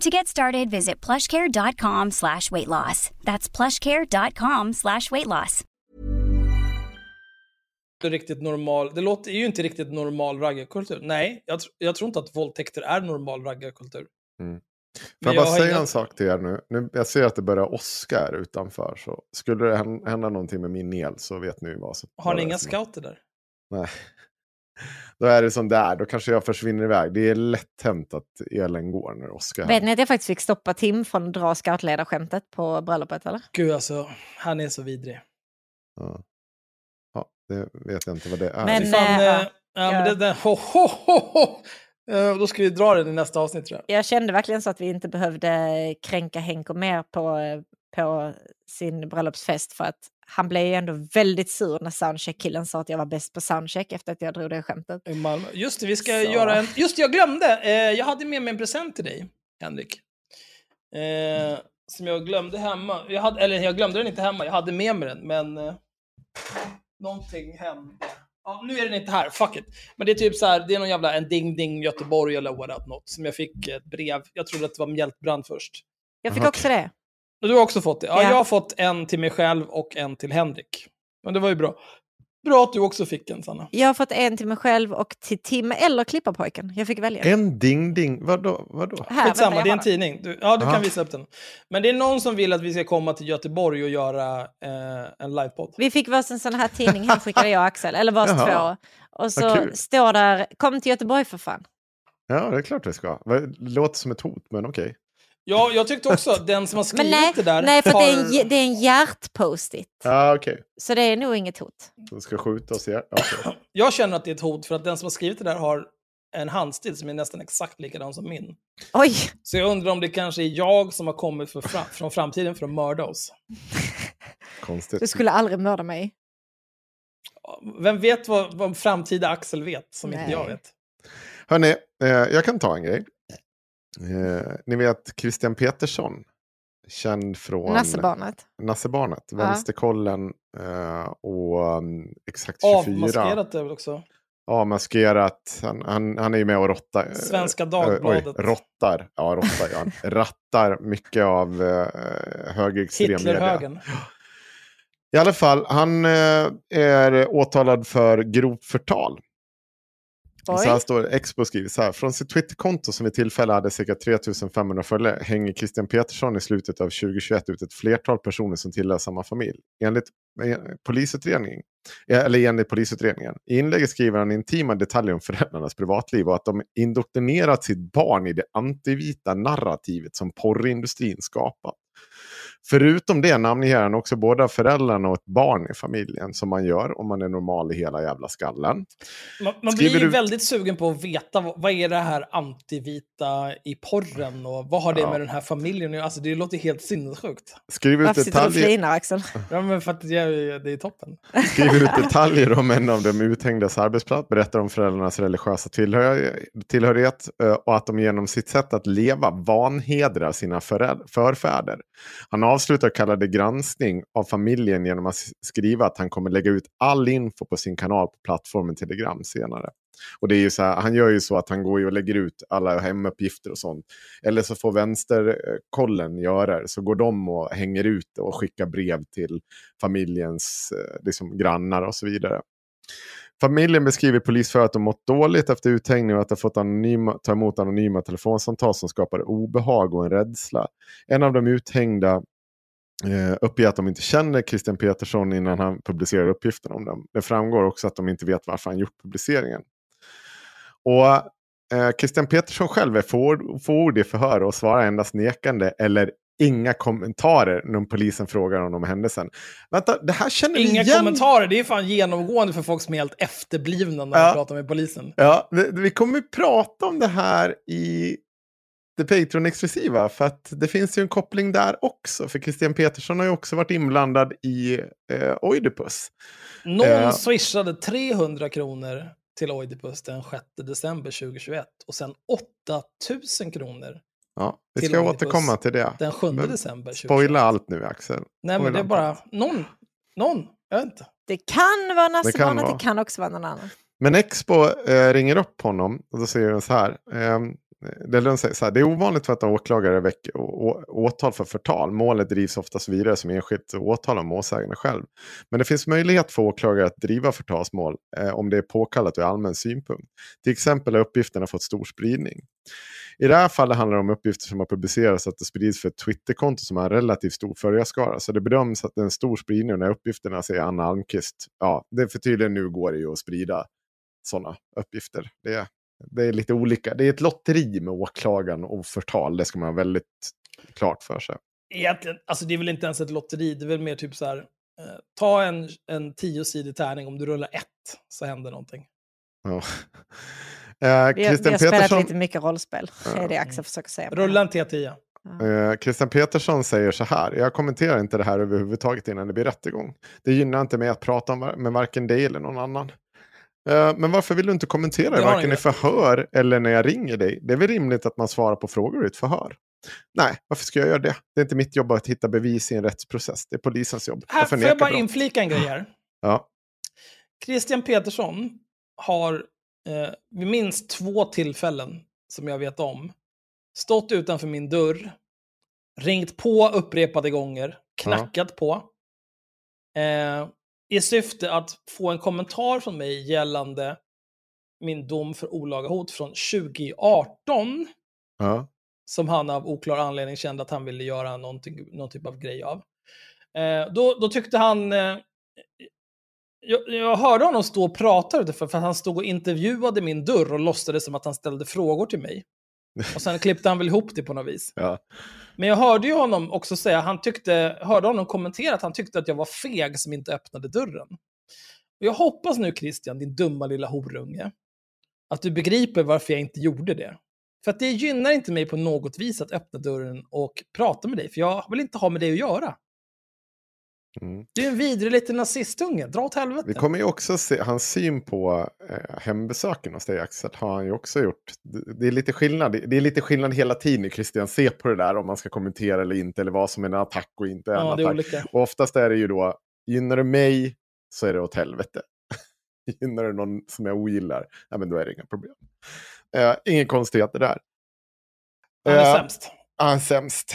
To get started, visit plushcare.com slash weight loss. That's plushcare.com slash weight loss. riktigt normal, det låter ju inte riktigt normal raggarkultur. Nej, jag, tr- jag tror inte att våldtäkter är normal raggarkultur. Mm. Får jag bara säga inga- en sak till er nu? nu? Jag ser att det börjar åska här utanför. Så skulle det hän- hända någonting med min el så vet ni vad som... Har ni inga scouter där? Nej. Då är det som det är. Då kanske jag försvinner iväg. Det är lätt hänt att elen går när det åskar. Vet ni att jag faktiskt fick stoppa Tim från att dra scoutledarskämtet på bröllopet eller? Gud alltså, han är så vidrig. Ja. ja, det vet jag inte vad det är. Men- fan, eh, eh, ja, men det där, ho, ho, ho, ho. Eh, Då ska vi dra den i nästa avsnitt tror jag. Jag kände verkligen så att vi inte behövde kränka Henko mer på, på sin bröllopsfest för att han blev ju ändå väldigt sur när soundcheck-killen sa att jag var bäst på soundcheck efter att jag drog det skämtet. I Malmö. Just det, vi ska Så. göra en... Just det, jag glömde. Eh, jag hade med mig en present till dig, Henrik. Eh, som jag glömde hemma. Jag hade, eller jag glömde den inte hemma, jag hade med mig den, men... Eh, någonting hände. Ja, nu är den inte här, fuck it. Men det är typ så här, det är någon jävla en ding ding Göteborg eller what något som jag fick ett brev. Jag trodde att det var mjältbrand först. Jag fick också det. Du har också fått det? Ja, Ja. jag har fått en till mig själv och en till Henrik. Men det var ju bra. Bra att du också fick en, Sanna. Jag har fått en till mig själv och till Tim eller Klipparpojken. Jag fick välja. En ding-ding, vadå? vadå? Här, Skitsamma, vänta, det är en tidning. Du, ja, du Aha. kan visa upp den. Men det är någon som vill att vi ska komma till Göteborg och göra eh, en livepodd. Vi fick varsin sån här tidning hemskickade jag och Axel, eller vars Jaha. två. Och så kul. står där, kom till Göteborg för fan. Ja, det är klart det ska. Det låter som ett hot, men okej. Ja, jag tyckte också att den som har Men skrivit nej, det där nej för har... det är en, det är en hjärt-post-it. Ja, okej. Så det är nog inget hot. De ska skjuta oss igen. Okej. Jag känner att det är ett hot för att den som har skrivit det där har en handstil som är nästan exakt likadan som min. Oj, Så jag undrar om det kanske är jag som har kommit för fram, från framtiden för att mörda oss. Konstigt. du skulle aldrig mörda mig. Vem vet vad, vad framtida Axel vet som inte jag Nej. vet? Hörni, eh, jag kan ta en grej. Eh, ni vet Christian Petersson. Känd från Nassebarnet. Nassebarnet, Ja. Vänsterkollen eh, och um, Exakt 24. Avmaskerat är väl också. Avmaskerat. Han, han, han är ju med och rottar. eh, Svenska eh, Dagbladet. Oj, rottar. Ja, rottar gör han. Rattar mycket av uh, högerextrem media. I alla fall, han eh, är åtalad för grovt förtal. Så här står Expo skriver så här. Från sitt Twitterkonto som vid tillfälle hade cirka 3500 följare hänger Christian Petersson i slutet av 2021 ut ett flertal personer som tillhör samma familj. Enligt eh, polisutredning, eh, eller enligt polisutredningen. I inlägget skriver han intima detaljer om föräldrarnas privatliv och att de indoktrinerat sitt barn i det antivita narrativet som porrindustrin skapat. Förutom det namnger han också båda föräldrarna och ett barn i familjen som man gör om man är normal i hela jävla skallen. Man, man blir ju ut- väldigt sugen på att veta vad, vad är det här antivita i porren och vad har det Ja. med den här familjen att göra? Alltså det låter helt sinnessjukt. Skriv ut Varför sitter du och flinar Axel? Ja, men för att det är, det är toppen. skriver ut detaljer om en av de uthängdas arbetsplats, berättar om föräldrarnas religiösa tillhör tillhörighet eh, och att de genom sitt sätt att leva vanhedrar sina förfäder. Han avslutar kallade granskning av familjen genom att skriva att han kommer lägga ut all info på sin kanal på plattformen Telegram senare. Och det är ju så här, han gör ju så att han går ju och lägger ut alla hemuppgifter och sånt. Eller så får vänsterkollen göra det. Så går de och hänger ut och skickar brev till familjens eh, liksom, grannar och så vidare. Familjen beskriver polisförhör att de mått dåligt efter uthängning och att de fått anonyma, ta emot anonyma telefonsamtal som skapar obehag och en rädsla. En av de uthängda eh, uppger att de inte känner Christian Petersson innan han publicerar uppgifterna om dem. Det framgår också att de inte vet varför han gjort publiceringen. Och eh, Christian Petersson själv är fåordig i förhör och svarar endast nekande eller inga kommentarer när polisen frågar honom om händelsen. Vänta, det här känner vi Inga igen. kommentarer, det är fan genomgående för folk som är helt efterblivna när Ja. de pratar med polisen. Ja, vi kommer prata om det här i det Patreon-exklusiva. För att det finns ju en koppling där också. För Christian Petersson har ju också varit inblandad i eh, Oidipus. Någon Eh. swishade 300 kronor till Oidipus den 6 december 2021 och sen 8000 kronor Ja, vi ska Oidipus. återkomma till det. den 7 Men december 2021. Spoila allt nu Axel. Nej, men det är bara någon. Någon, jag vet inte. Det kan vara Nassebarnet, vara. det kan också vara någon annan. Men Expo eh, ringer upp honom och då säger den så här. Eh, det, är säger så här, det är ovanligt för att åklagare väcker åtal för förtal. Målet drivs oftast vidare som enskilt åtal av målsägande själv. Men det finns möjlighet för åklagare att driva förtalsmål eh, om det är påkallat ur allmän synpunkt. Till exempel har uppgifterna fått stor spridning. I det här fallet handlar det om uppgifter som har publicerats att det sprids för ett Twitterkonto som har en relativt stor följarskara. Så det bedöms att det är en stor spridning när uppgifterna säger Anna Almqvist. Ja, det är för tydligen nu går det ju att sprida sådana uppgifter. Det är, det är lite olika. Det är ett lotteri med åklagaren och förtal. Det ska man ha väldigt klart för sig. Egentligen, alltså det är väl inte ens ett lotteri, det är väl mer typ så här, eh, ta en, en tiosidig tärning, om du rullar ett så händer någonting. Ja. Eh, Vi har, vi har spelat Petersson, lite mycket rollspel. Det är det Axel försöker säga. Rulla en T10. eh, Christian Petersson säger så här. Jag kommenterar inte det här överhuvudtaget innan det blir rättegång. Det gynnar inte mig att prata om, med varken dig eller någon annan. Eh, Men varför vill du inte kommentera Det varken i förhör eller när jag ringer dig? Det är väl rimligt att man svarar på frågor i ett förhör? Nej, varför ska jag göra det? Det är inte mitt jobb att hitta bevis i en rättsprocess. Det är polisens jobb. Här Jag får jag bara brott. inflika en grej här. Ja. Christian Petersson har eh, vid minst två tillfällen som jag vet om stått utanför min dörr, ringt på upprepade gånger, knackat på. Eh, I syfte att få en kommentar från mig gällande min dom för olaga hot från 2018 Ja. som han av oklar anledning kände att han ville göra någonting, någon typ av grej av. Eh, då, då tyckte han... Eh, jag, jag hörde honom stå och prata utanför för han stod och intervjuade min dörr och låtsades som att han ställde frågor till mig. Och sen klippte han väl ihop det på något vis. Ja. Men jag hörde ju honom också säga, han tyckte, hörde honom kommentera att han tyckte att jag var feg som inte öppnade dörren. Och jag hoppas nu Christian, din dumma lilla horunge, att du begriper varför jag inte gjorde det. För att det gynnar inte mig på något vis att öppna dörren och prata med dig, för jag vill inte ha med dig att göra. Mm. Du är en vidrig liten nazistunge, dra åt helvete. Vi kommer ju också se, hans syn på eh, hembesöken hos dig Axel har han ju också gjort. Det, det är lite skillnad, det är lite skillnad hela tiden i Christian se på det där om man ska kommentera eller inte eller vad som är en attack och inte en ja, det är attack. olika. Och oftast är det ju då, gynnar du mig så är det åt helvete. gynnar du någon som jag ogillar, ja men då är det inga problem. Eh, ingen konstigheter där. Han är Eh, sämst. Ja, sämst.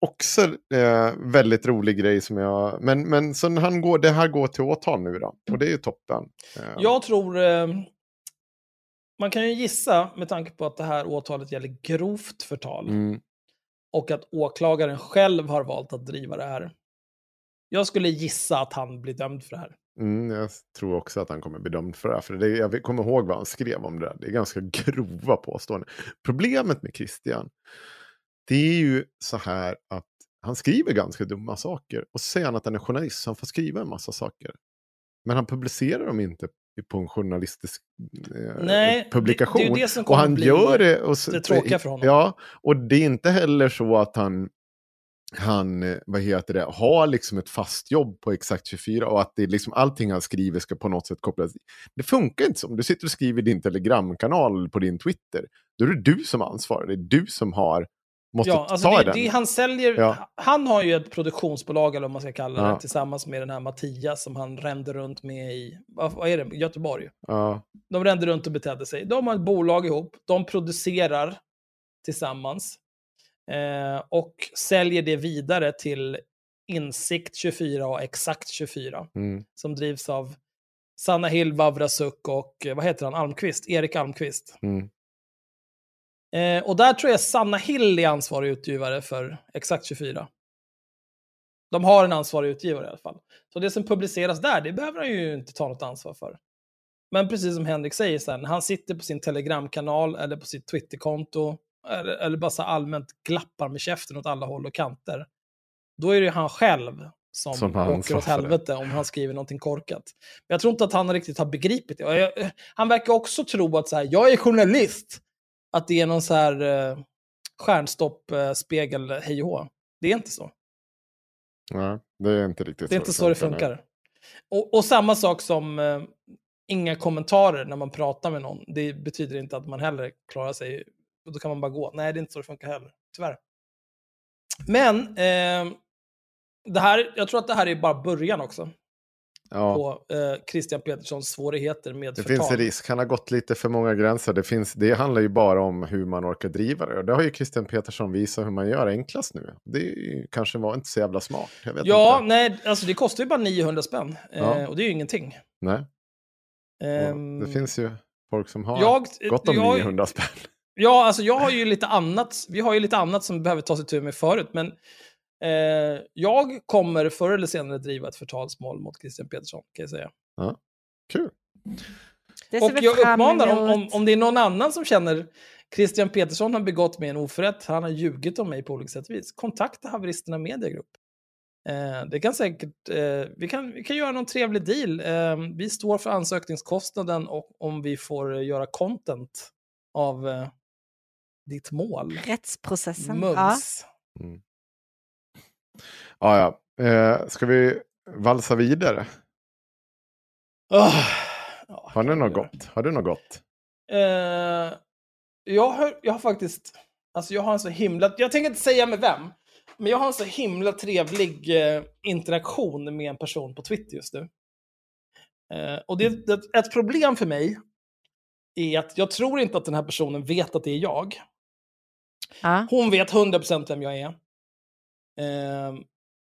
Också eh, väldigt rolig grej som jag... Men, men så han går, det här går till åtal nu då. Och det är ju toppen. Eh, Jag tror... Eh, man kan ju gissa, med tanke på att det här åtalet gäller grovt förtal, mm, och att åklagaren själv har valt att driva det här. Jag skulle gissa att han blir dömd för det här. mm, jag tror också att han kommer bli dömd för det här. För det, jag kommer ihåg vad han skrev om det där. Det är ganska grova påståenden. Problemet med Christian, det är ju så här att han skriver ganska dumma saker. Och så säger han att han är journalist, så han får skriva en massa saker. Men han publicerar dem inte på en journalistisk eh, Nej, det- publikation. det är ju det som och han bli gör det. Och så, det tråkiga för honom. Ja, och det är inte heller så att han, han vad heter det, har liksom ett fast jobb på Exakt 24 och att det är liksom allting han skriver ska på något sätt kopplas. Det funkar inte så. Om du sitter och skriver din telegramkanal på din Twitter, då är det du som ansvarar. Det är du som har, måste Ja, alltså ta det, den. det, han säljer, Ja. han har ju ett produktionsbolag, eller vad man ska kalla det, Ja. tillsammans med den här Mattias som han rände runt med i, vad, är det, Göteborg. Ja, De rände runt och betedde sig. De har ett bolag ihop, de producerar tillsammans eh, och säljer det vidare till Insikt 24 och Exakt 24 mm, som drivs av Sanna Hill, Vavrasuk och eh, vad heter han, Almqvist, Erik Almqvist. mm, Eh, och där tror jag Sanna Hill är ansvarig utgivare för Exakt 24. De har en ansvarig utgivare i alla fall. Så det som publiceras där, det behöver han ju inte ta något ansvar för. Men precis som Henrik säger sen, han sitter på sin telegramkanal eller på sitt Twitterkonto eller, eller bara så allmänt glappar med käften åt alla håll och kanter. Då är det ju han själv som, Som har åker åt det. helvete om han skriver någonting korkat. Men jag tror inte att han riktigt har begripit det. Jag, han verkar också tro att så här, jag är journalist. Att det är någon så här eh, stjärnstopp, eh, spegel, hej och hå. Det är inte så. ja, det är inte riktigt Det är inte så det funkar. Och, och samma sak som eh, inga kommentarer när man pratar med någon. Det betyder inte att man heller klarar sig. Då kan man bara gå. Nej, det är inte så det funkar heller. Tyvärr. Men eh, det här, jag tror att det här är bara början också. Ja. På eh, Christian Peterssons svårigheter med Det förtal. finns en risk, han har gått lite för många gränser. Det, finns, det handlar ju bara om hur man orkar driva det. Och det har ju Christian Petersson visat hur man gör enklast nu. Det kanske var inte så jävla smart. Ja, inte. nej, alltså det kostar ju bara 900 spänn. Ja. Eh, och det är ju ingenting. Nej. Ehm, det finns ju folk som har jag, gått om jag, 900 spänn. Ja, alltså jag har ju lite annat. Vi har ju lite annat som behöver tas tur med förut, men eh, jag kommer förr eller senare driva ett förtalsmål mot Christian Petersson, kan jag säga. Kul. Det ser Och jag uppmanar, om, om, om det är någon annan som känner Christian Petersson har begått mig en oförrätt, han har ljugit om mig på olika sätt och vis, kontakta Haveristerna Mediagrupp. Eh, det kan säkert, eh, vi, kan, vi kan göra någon trevlig deal. Eh, vi står för ansökningskostnaden och om vi får göra content av eh, ditt mål. Rättsprocessen. Ja. Mums. Ja, ja. Eh, ska vi valsa vidare? Ah, ja, Har du något gott? Har du något gott? Eh, jag, har, jag har faktiskt, alltså jag har en så himla, jag tänker inte säga med vem, men jag har en så himla trevlig eh, interaktion med en person på Twitter just nu. Eh, och det, det, ett problem för mig är att jag tror inte att den här personen vet att det är jag. Ja. Hon vet 100% vem jag är. Eh,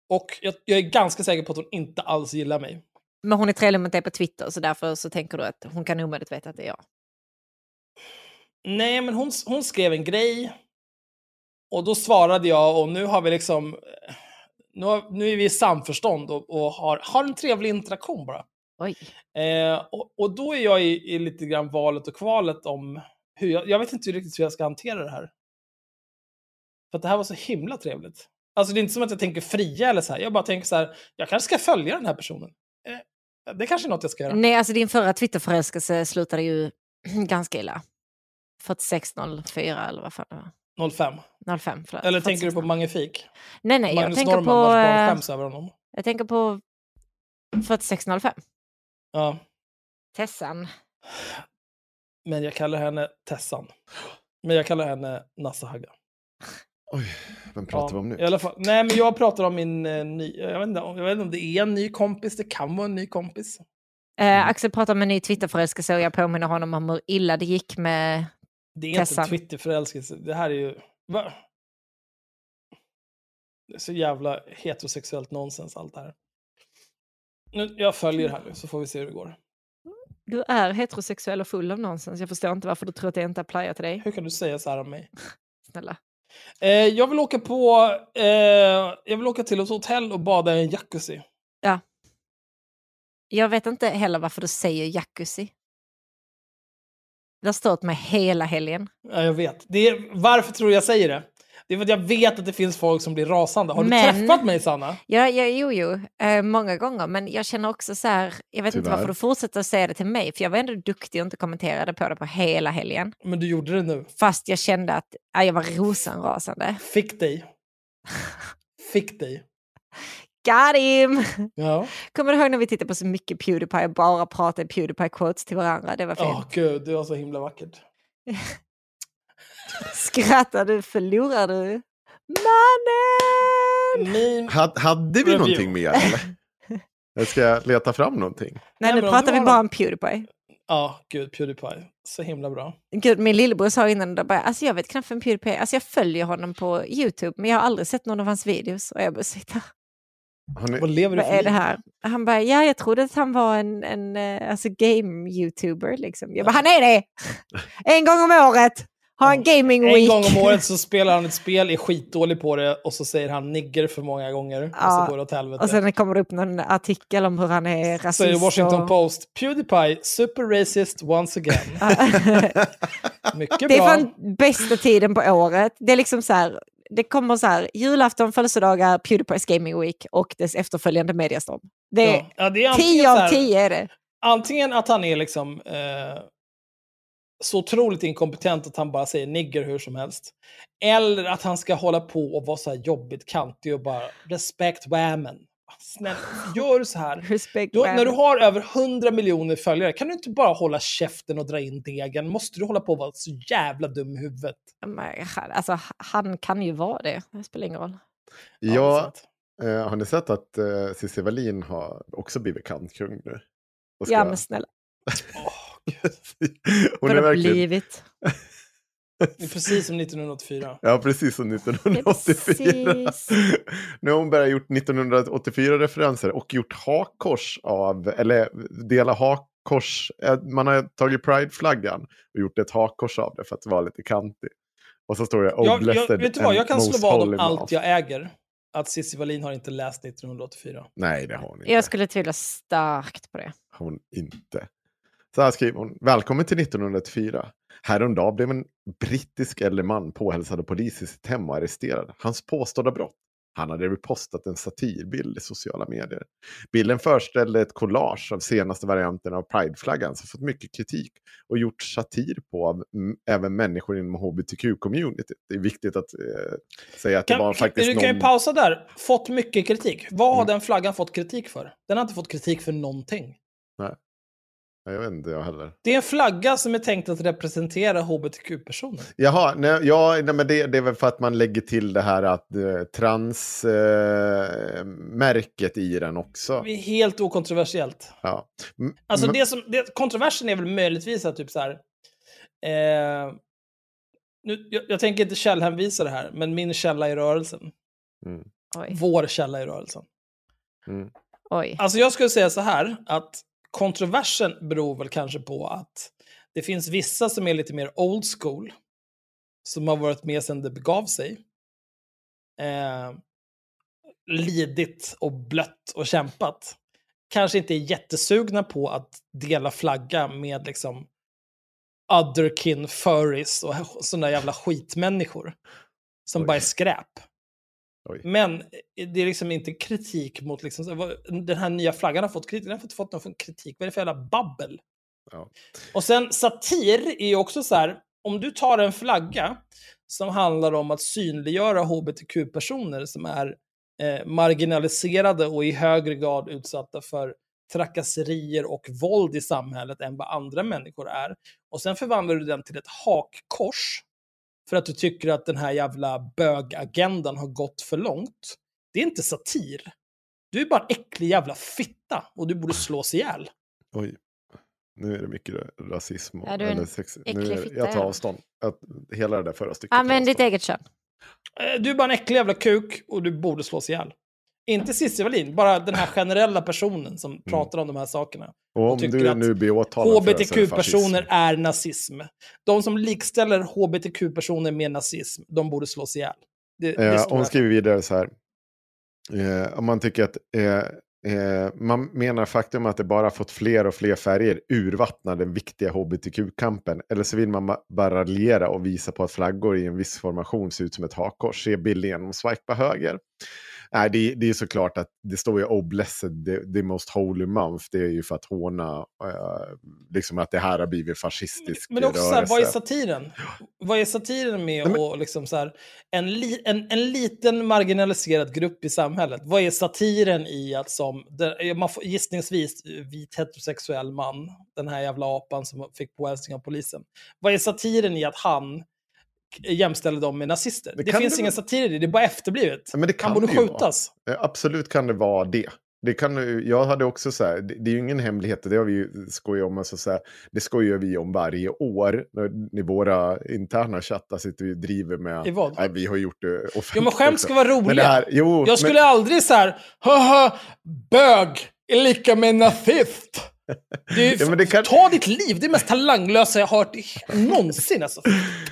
och jag, jag är ganska säker på att hon inte alls gillar mig. Men hon är trevlig mot dig på Twitter så därför så tänker du att hon kan omöjligt veta att det är jag. Nej, men hon, hon skrev en grej. Och då svarade jag och nu har vi liksom... eh, Nu, har, nu är vi i samförstånd och, och har, har en trevlig interaktion bara. Eh, och, och då är jag i, i lite grann valet och kvalet om hur jag... Jag vet inte riktigt hur jag ska hantera det här. För det här var så himla trevligt. Alltså det är inte som att jag tänker fria eller så här. Jag bara tänker så här, jag kanske ska följa den här personen. Eh, det kanske är något jag ska göra. Nej, alltså din förra Twitterförälskelse slutade ju ganska illa. 4604 eller vad fan det var. 05. 05, förlåt. Eller tänker du på 46. Magnifik? Nej, nej, jag Magnus tänker Norman på... vars barn skäms över honom. Jag tänker på 4605. Ja, Tessan. men jag kallar henne Tessan. Men jag kallar henne Nassa Hagga. Oj, vem pratar vi om nu? I alla fall, nej, men jag pratar om min eh, ny... Jag vet, inte, om- jag vet inte om det är en ny kompis, det kan vara en ny kompis. Eh, Axel pratar om en ny Twitterförälskelse och jag påminner honom om hur illa det gick med... Det är Tessan. inte Twitterförälskelse, det här är ju... Va? Det är så jävla heterosexuellt nonsens allt det här. Nu, jag följer här nu så får vi se hur det går. Du är heterosexuell och full av nonsens. Jag förstår inte varför du tror att det inte applyar till dig. Hur kan du säga så här om mig? Snälla. Eh, jag vill åka på... Eh, jag vill åka till ett hotell och bada i en jacuzzi. Jag vet inte heller varför du säger jacuzzi. Det har stått mig hela helgen. Ja, jag vet. Det är, varför tror du jag säger det? Det är för att jag vet att det finns folk som blir rasande. Har du Men- träffat mig, Sanna? Ja, ja, jo, jo, eh, många gånger. Men jag känner också så här, jag vet inte Tyvärr. varför du fortsätter att säga det till mig. För jag var ändå duktig och inte kommenterade på det på hela helgen. Men du gjorde det nu. Fast jag kände att ja, jag var rosenrasande. Fick dig. Fick dig. Got him! Ja. Kommer du ihåg när vi tittade på så mycket Pewdiepie och bara pratade Pewdiepie-quotes till varandra? Det var fint. Åh gud, det var så himla vackert. Skrattar du förlorar du. Mannen! Min... Had, hade vi Review. någonting mer eller? Jag ska leta fram någonting. Nej, Nej, nu om pratar vi bara någon- om Pewdiepie. Ja, gud, Pewdiepie. Så himla bra. Gud, min lillebror sa innan, då bara, alltså jag vet knappt vem Pewdiepie är. Alltså jag följer honom på YouTube, men jag har aldrig sett någon av hans videos. Och jag bara sitter, ni, Vad lever du för är det här? Han bara, ja jag trodde att han var en, en eh, alltså game-youtuber liksom. Jag bara, han är det! En gång om året! Har en gaming En week. gång om året så spelar han ett spel, är skitdålig på det och så säger han nigger för många gånger. och Ja, så går det åt helvete. Och sen kommer det upp någon artikel om hur han är rasist. så är det Washington och... Post. Pewdiepie, super racist once again. Mycket det är bra. fan bästa tiden på året. Det är liksom så här, det kommer så här, julafton, födelsedagar, Pewdiepies Gaming Week och dess efterföljande mediastorm. Det är Ja. Ja, det är antingen 10 så av 10 är det. Antingen att han är liksom eh, så otroligt inkompetent att han bara säger nigger hur som helst. Eller att han ska hålla på och vara så här jobbigt kantig och bara respect whammen. Snälla, gör du så här. Respect Du, när du har över 100 miljoner följare, kan du inte bara hålla käften och dra in degen? Måste du hålla på och vara så jävla dum i huvudet? Men, Alltså, han kan ju vara det. Det spelar ingen roll. ja, sant. eh, har ni sett att eh, Cissi Wallin har också blivit kantkung nu? Ska- Ja, men snälla. Hon är verkligen... blivit? det är precis som 1984. Ja, precis som 1984. precis. nu har hon bara gjort 1984-referenser och gjort hakkors av, eller dela hakkors. eh, Man har tagit Pride-flaggan och gjort ett hakkors av det för att vara lite kantig. Och så står det oh, Jag, jag, vet du vad, jag kan slå vad om allt month." jag äger. Att Cissi Wallin har inte läst 1984. Nej, det har hon inte. Jag skulle tvivla starkt på det. har hon inte. Så här skriver hon. Välkommen till 1984. Häromdagen blev en brittisk äldre man påhälsad av polis i sitt hem och arresterad. Hans påstådda brott. Han hade repostat en satirbild i sociala medier. Bilden föreställde ett collage av senaste varianten av Pride-flaggan som fått mycket kritik och gjort satir på av även människor inom hbtq-communityt. Det är viktigt att eh, säga att det var Kan, faktiskt du någon... kan ju pausa där. Fått mycket kritik. Vad har Mm. den flaggan fått kritik för? Den har inte fått kritik för någonting. Jag vet inte jag heller. Det är en flagga som är tänkt att representera hbtq-personer. Jaha, nej, ja, nej, men det, det är väl för att man lägger till det här att eh, transmärket eh, märket i den också. Det är helt okontroversiellt. Ja. M- Alltså det som, det, kontroversen är väl möjligtvis att typ så här... Eh, nu, jag, jag tänker inte källhänvisa det här, men min källa i rörelsen. Mm, Oj. Vår källa i rörelsen. mm, Oj. Alltså jag skulle säga så här, att kontroversen beror väl kanske på att det finns vissa som är lite mer old school, som har varit med sedan det begav sig. Eh, lidit och blött och kämpat. Kanske inte är jättesugna på att dela flagga med liksom otherkin furries och sådana jävla skitmänniskor. Som Oj. bara är skräp. Oj. Men det är liksom inte kritik mot liksom, den här nya flaggan har fått kritik. Den har fått någon kritik. Vad är det för jävla babbel? Ja. Och sen satir är ju också så här, om du tar en flagga som handlar om att synliggöra hbtq-personer som är eh, marginaliserade och i högre grad utsatta för trakasserier och våld i samhället än vad andra människor är. Och sen förvandlar du den till ett hakkors för att du tycker att den här jävla bögagendan har gått för långt. Det är inte satir. Du är bara en äcklig jävla fitta och du borde slås ihjäl. Oj. Nu är det mycket rasism. Och, Ja, du är en eller sex, äcklig nu, fitta, jag tar avstånd. Att, hela det där förra stycket. Använd ditt eget kön. Eh, Du är bara en äcklig jävla kuk och du borde slås ihjäl. Inte Cissi Wallin, bara den här generella personen som pratar om de här sakerna. Och om tycker du nu blir åtalad HBTQ-personer är nazism. De som likställer HBTQ-personer med nazism, de borde slås ihjäl. Det, det Eh, hon här. skriver vidare så här. Eh, om man tycker att eh, eh, man menar faktum att det bara fått fler och fler färger urvattnar den viktiga hbtq-kampen. Eller så vill man ma- bara raljera och visa på att flaggor i en viss formation ser ut som ett hakkors. Se bilden genom swipa höger. Nej, det, det är såklart att det står ju oh blessed, the, the most holy month. Det är ju för att håna eh, liksom att det här har blivit fascistisk Men också så här, vad är rörelse. satiren? Vad är satiren med Nej, men- liksom så här, en, li, en, en liten marginaliserad grupp i samhället? Vad är satiren i att som, man får, gissningsvis vit heterosexuell man, den här jävla apan som fick påhälsning av polisen. Vad är satiren i att han jämställer dem med nazister? Det Det, finns det ingen satir i det, det är bara efterblivet. Ja, men det kan han borde vara. skjutas. Eh, Absolut kan det vara det. det kan, jag hade också så här, det, det är ju ingen hemlighet, det har vi ju skojat om, alltså så här, det skojar vi om varje år. När, I våra interna chattar sitter vi och driver med... I vad? Nej, vi har gjort det offentligt. Jo, men skämt ska vara roliga. Här, jo, Jag skulle men, aldrig så här, haha, bög är lika med nazist. Det är, Ja, men det kan- Ta ditt liv, det är mest talanglösa jag har hört någonsin. Alltså.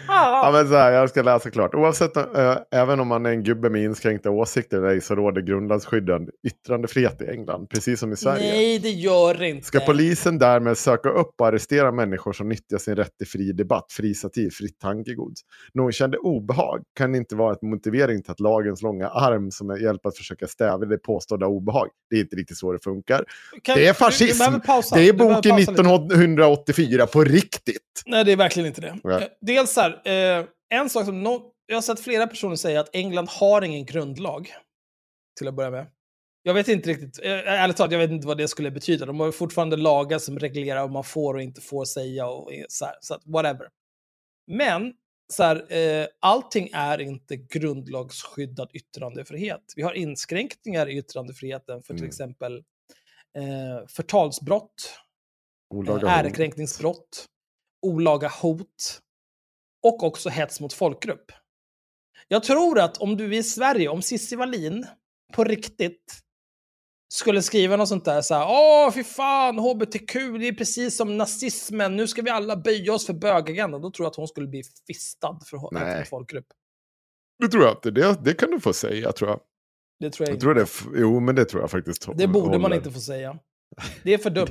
Ja, Ah. men så här, jag ska läsa klart. Oavsett, äh, även om man är en gubbe med inskränkta åsikter eller ej, så råder grundlagsskyddad yttrandefrihet i England, precis som i Sverige. Nej, det gör det inte. Ska polisen därmed söka upp och arrestera människor som nyttjar sin rätt till fri debatt, fri satir, fritt tankegods? Någon kände obehag kan inte vara ett motivering till att lagens långa arm som är hjälp att försöka stävja det påstådda obehag. Det är inte riktigt så det funkar. Kan- det är du- du fascism. behöver pausa. Det är boken pausa lite. 1984 på riktigt. Nej, det är verkligen inte det. Nej. Eh, Dels så här, eh, en sak som nå- jag har sett flera personer säga att England har ingen grundlag. Till att börja med. Jag vet inte riktigt, eh, ärligt talat, jag vet inte vad det skulle betyda. De har fortfarande lagar som reglerar vad man får och inte får säga och så här, så att whatever. Men så här, eh, allting är inte grundlagsskyddad yttrandefrihet. Vi har inskränkningar i yttrandefriheten för till Mm. exempel eh, förtalsbrott, Olaga eh, ärekränkningsbrott, olaga hot och också hets mot folkgrupp. Jag tror att om du i Sverige, om Cissi Wallin på riktigt skulle skriva något sånt där så här, åh fy fan, hbtq, det är precis som nazismen, nu ska vi alla böja oss för bögagendan, då tror jag att hon skulle bli fistad för hets mot folkgrupp. Det tror jag inte. Det, det kan du få säga, tror jag. Det tror jag, Jag tror det, jo, men det tror jag faktiskt. Det borde man håller. inte få säga. Det är för dumt.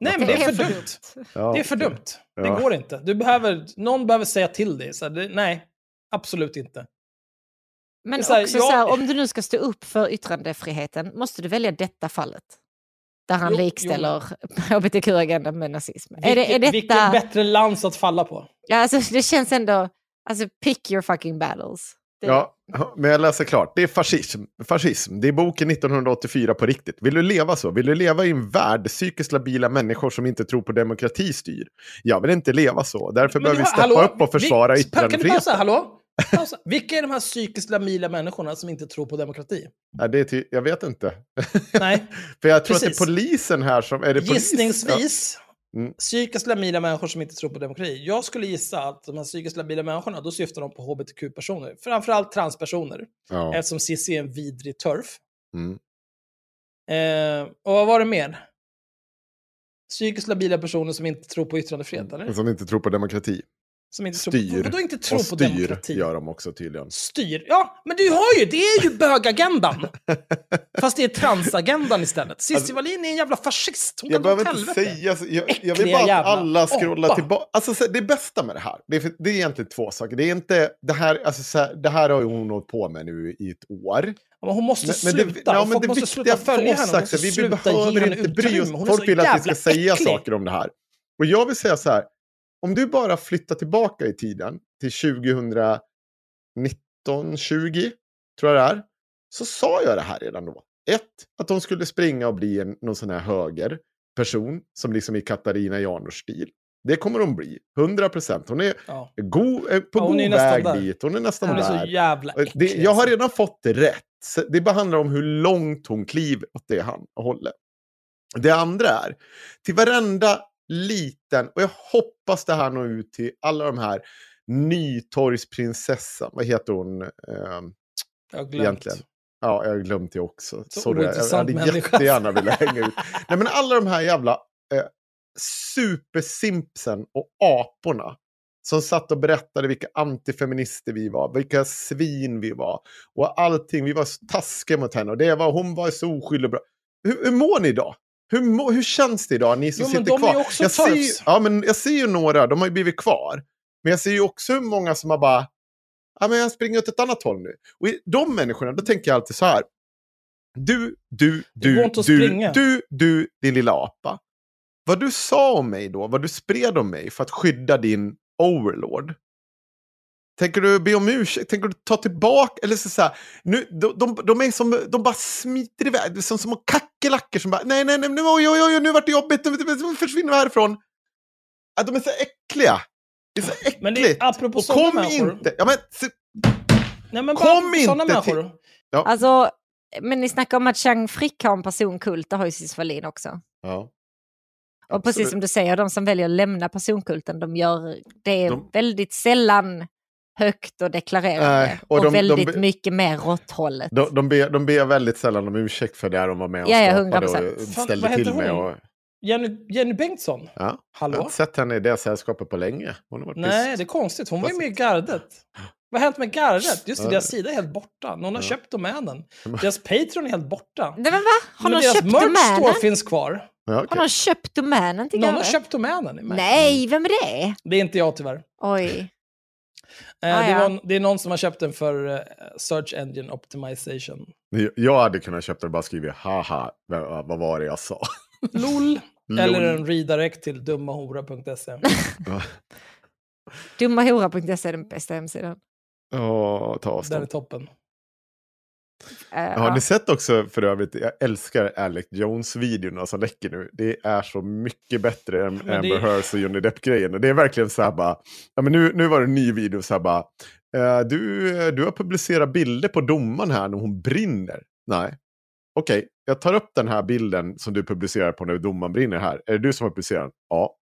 Nej, men det är för dumt. Ja, Det är för dumt. Det går inte. Du behöver, någon behöver säga till dig. Så här, det, nej, absolut inte. Men så här, också jag- så här, om du nu ska stå upp för yttrandefriheten, måste du välja detta fallet? Där han Jo, likställer hbtq-agendan med nazism. är, det, är Vilket, detta... vilket bättre lans att falla på? Ja, alltså, det känns ändå... Alltså, pick your fucking battles. Det, Ja, men jag läser klart. Det är fascism. fascism. Det är boken 1984 på riktigt. Vill du leva så? Vill du leva i en värld psykiskt labila människor som inte tror på demokrati styr? Jag vill inte leva så. Därför Men behöver vi steppa hallå, upp och försvara vi- Kan du pausa? yttrandefriheten. Hallå? Pausa. Vilka är de här psykiskt labila människorna som inte tror på demokrati? Nej, det är ty- jag vet inte. Nej, För jag tror att Precis. det är polisen här som... Är det gissningsvis Mm. psykiskt labila människor som inte tror på demokrati. Jag skulle gissa att de här psykiskt labila människorna, då syftar de på hbtq-personer. Framförallt transpersoner. Ja. Eftersom Cissi är en vidrig turf. Mm. Eh, och vad var det mer? Psykiskt labila personer som inte tror på yttrandefrihet, eller? Som inte tror på demokrati. Som inte Styr. Tror, vadå inte tror Och på styr demokrati? gör de också tydligen. Styr? Ja, men du har ju, det är ju bögagendan. Fast det är transagendan istället. Cissi Alltså- Wallin är en jävla fascist. Hon Jag behöver inte helvete. säga... så- Jag, jag vill bara att alla scrollar tillbaka. Alltså, så, det bästa med det här, det är, det är egentligen två saker. Det är inte... Det här, alltså, så här, det här har ju hon hållit på med nu i ett år. Men hon måste Men- men det- sluta. ja, men det måste sluta följa henne. Också, vi sluta behöver inte bry oss. Folk vill att vi ska jävla säga äcklig. saker om det här. Och jag vill säga så här, om du bara flyttar tillbaka i tiden till 2019, 20 tror jag det är, så sa jag det här redan då. Ett, att de skulle springa och bli en, någon sån här högerperson som liksom i Katarina Janouch stil. Det kommer de bli, 100 procent. Hon är Ja. god, eh, på Ja, hon god väg där. dit. Hon är nästan Hon är där. så jävla det, jag har alltså. redan fått det rätt. Så Det bara handlar om hur långt hon kliver åt det han håller. Det andra är, till varenda liten, och jag hoppas det här når ut till alla de här Nytorgsprinsessan, vad heter hon? ehm, Jag har glömt. egentligen. Ja, jag har glömt det också. Så Sorry, jag, jag hade människa. jättegärna velat hänga ut. Nej, men alla de här jävla eh, supersimpsen och aporna som satt och berättade vilka antifeminister vi var, vilka svin vi var och allting. Vi var så taskiga mot henne och det var, hon var så oskyldig och bra. Hur, hur mår ni idag? Hur, hur känns det idag, ni som Jo, sitter de är kvar? ju också jag, ser, ja, men jag ser ju några, de har ju blivit kvar. Men jag ser ju också hur många som har bara, ja men jag springer åt ett annat håll nu. Och i de människorna, då tänker jag alltid så här. Du, du, du, du, springa. du, du, din lilla apa. Vad du sa om mig då, vad du spred om mig för att skydda din overlord. Tänker du be om ursäkt? Tänker du ta tillbaka? Eller så, så här, nu, de, de, de är som, de bara smiter iväg. Det är som små kackerlackor som bara, nej, nej, nej, nu, oj, oj, oj, nu vart det jobbigt, nu, nu, försvinner vi härifrån. Ja, de är så äckliga. Det är så äckligt. Men det, apropå Och kom människor. inte, ja men, se, Nej, men Kom bara sådana inte människor. Alltså, men ni snackar om att Chang Frick har en personkult, det har ju Cissi Wallin också. ja. Och precis Absolut. som du säger, de som väljer att lämna personkulten, de gör det De- väldigt sällan högt och deklarerande. Nej, och och de- de väldigt be- mycket mer råtthållet. De, de, ber, de ber väldigt sällan om ursäkt för det de var med och Ja, ja, skapade 100%. och Fan, ställde vad till med. Och, Jenny, Jenny Bengtsson? ja. Jag har Hallå? inte sett henne i det sällskapet på länge. Hon har varit Nej, tyst. det är konstigt. Hon var ju med i gardet. Vad har hänt med gardet? Just det, Ja. deras sida är helt borta. Någon har Ja. köpt domänen. Deras Patreon är helt borta. Nej, men va? Har Men någon deras köpt merch store domänen? finns kvar. Ja, okej. Har någon köpt domänen till Någon har köpt domänen. Nej, vem är det? Det är inte jag tyvärr. Oj. Eh, Ah, det, ja. var, det är någon som har köpt den för eh, Search Engine Optimization. Jag hade kunnat köpa det och bara skrivit haha, vad var det jag sa? LOL. Eller en redirect till dummahora.se. Dummahora.se är den bästa hemsidan. Ja, ta Den är avstånd. toppen. Eh, Har ni sett också för övrigt, jag älskar Alec Jones-videorna som läcker nu. Det är så mycket bättre än Men Amber det- Hearst och Johnny Depp-grejen. Det är verkligen så här bara, ja men nu, nu var det en ny video så här bara, eh, du, du har publicerat bilder på domaren här när hon brinner. Nej. Okej, jag tar upp den här bilden som du publicerar på när domaren brinner här. Är det du som har publicerat den? Ja.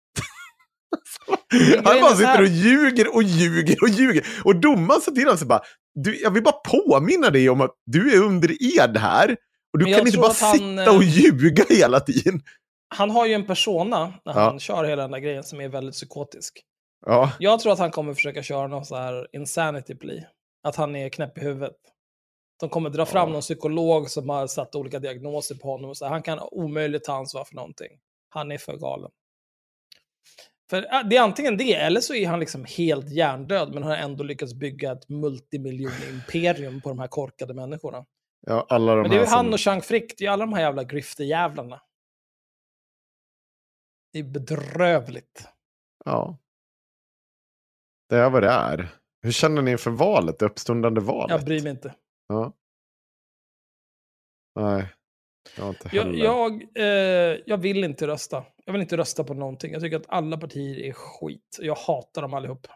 Han bara sitter och ljuger och ljuger och ljuger. Och domaren sa till honom så bara, du, jag vill bara påminna dig om att du är under ed här. Och du kan inte bara han, sitta och eh, ljuga hela tiden. Han har ju en persona när Ja. han kör hela den där grejen som är väldigt psykotisk. Ja, Jag tror att han kommer försöka köra någon så här insanity plea. Att han är knäpp i huvudet. De kommer dra fram Ja. någon psykolog som har satt olika diagnoser på honom. Och så här, han kan omöjligt ta ansvar för någonting. Han är för galen. För äh, det är antingen det, eller så är han liksom helt hjärndöd, men har ändå lyckats bygga ett multimiljon-imperium på de här korkade människorna. ja alla de Men det är ju han som... och Chang Frick, det är ju alla de här jävla grifter-jävlarna. Det är bedrövligt. Ja. Det är vad det är. Hur känner ni inför valet, det uppstundande valet? Jag bryr mig inte. Ja. Nej, jag Jag, eh, jag vill inte rösta. Jag vill inte rösta på någonting. Jag tycker att alla partier är skit. Jag hatar dem allihop.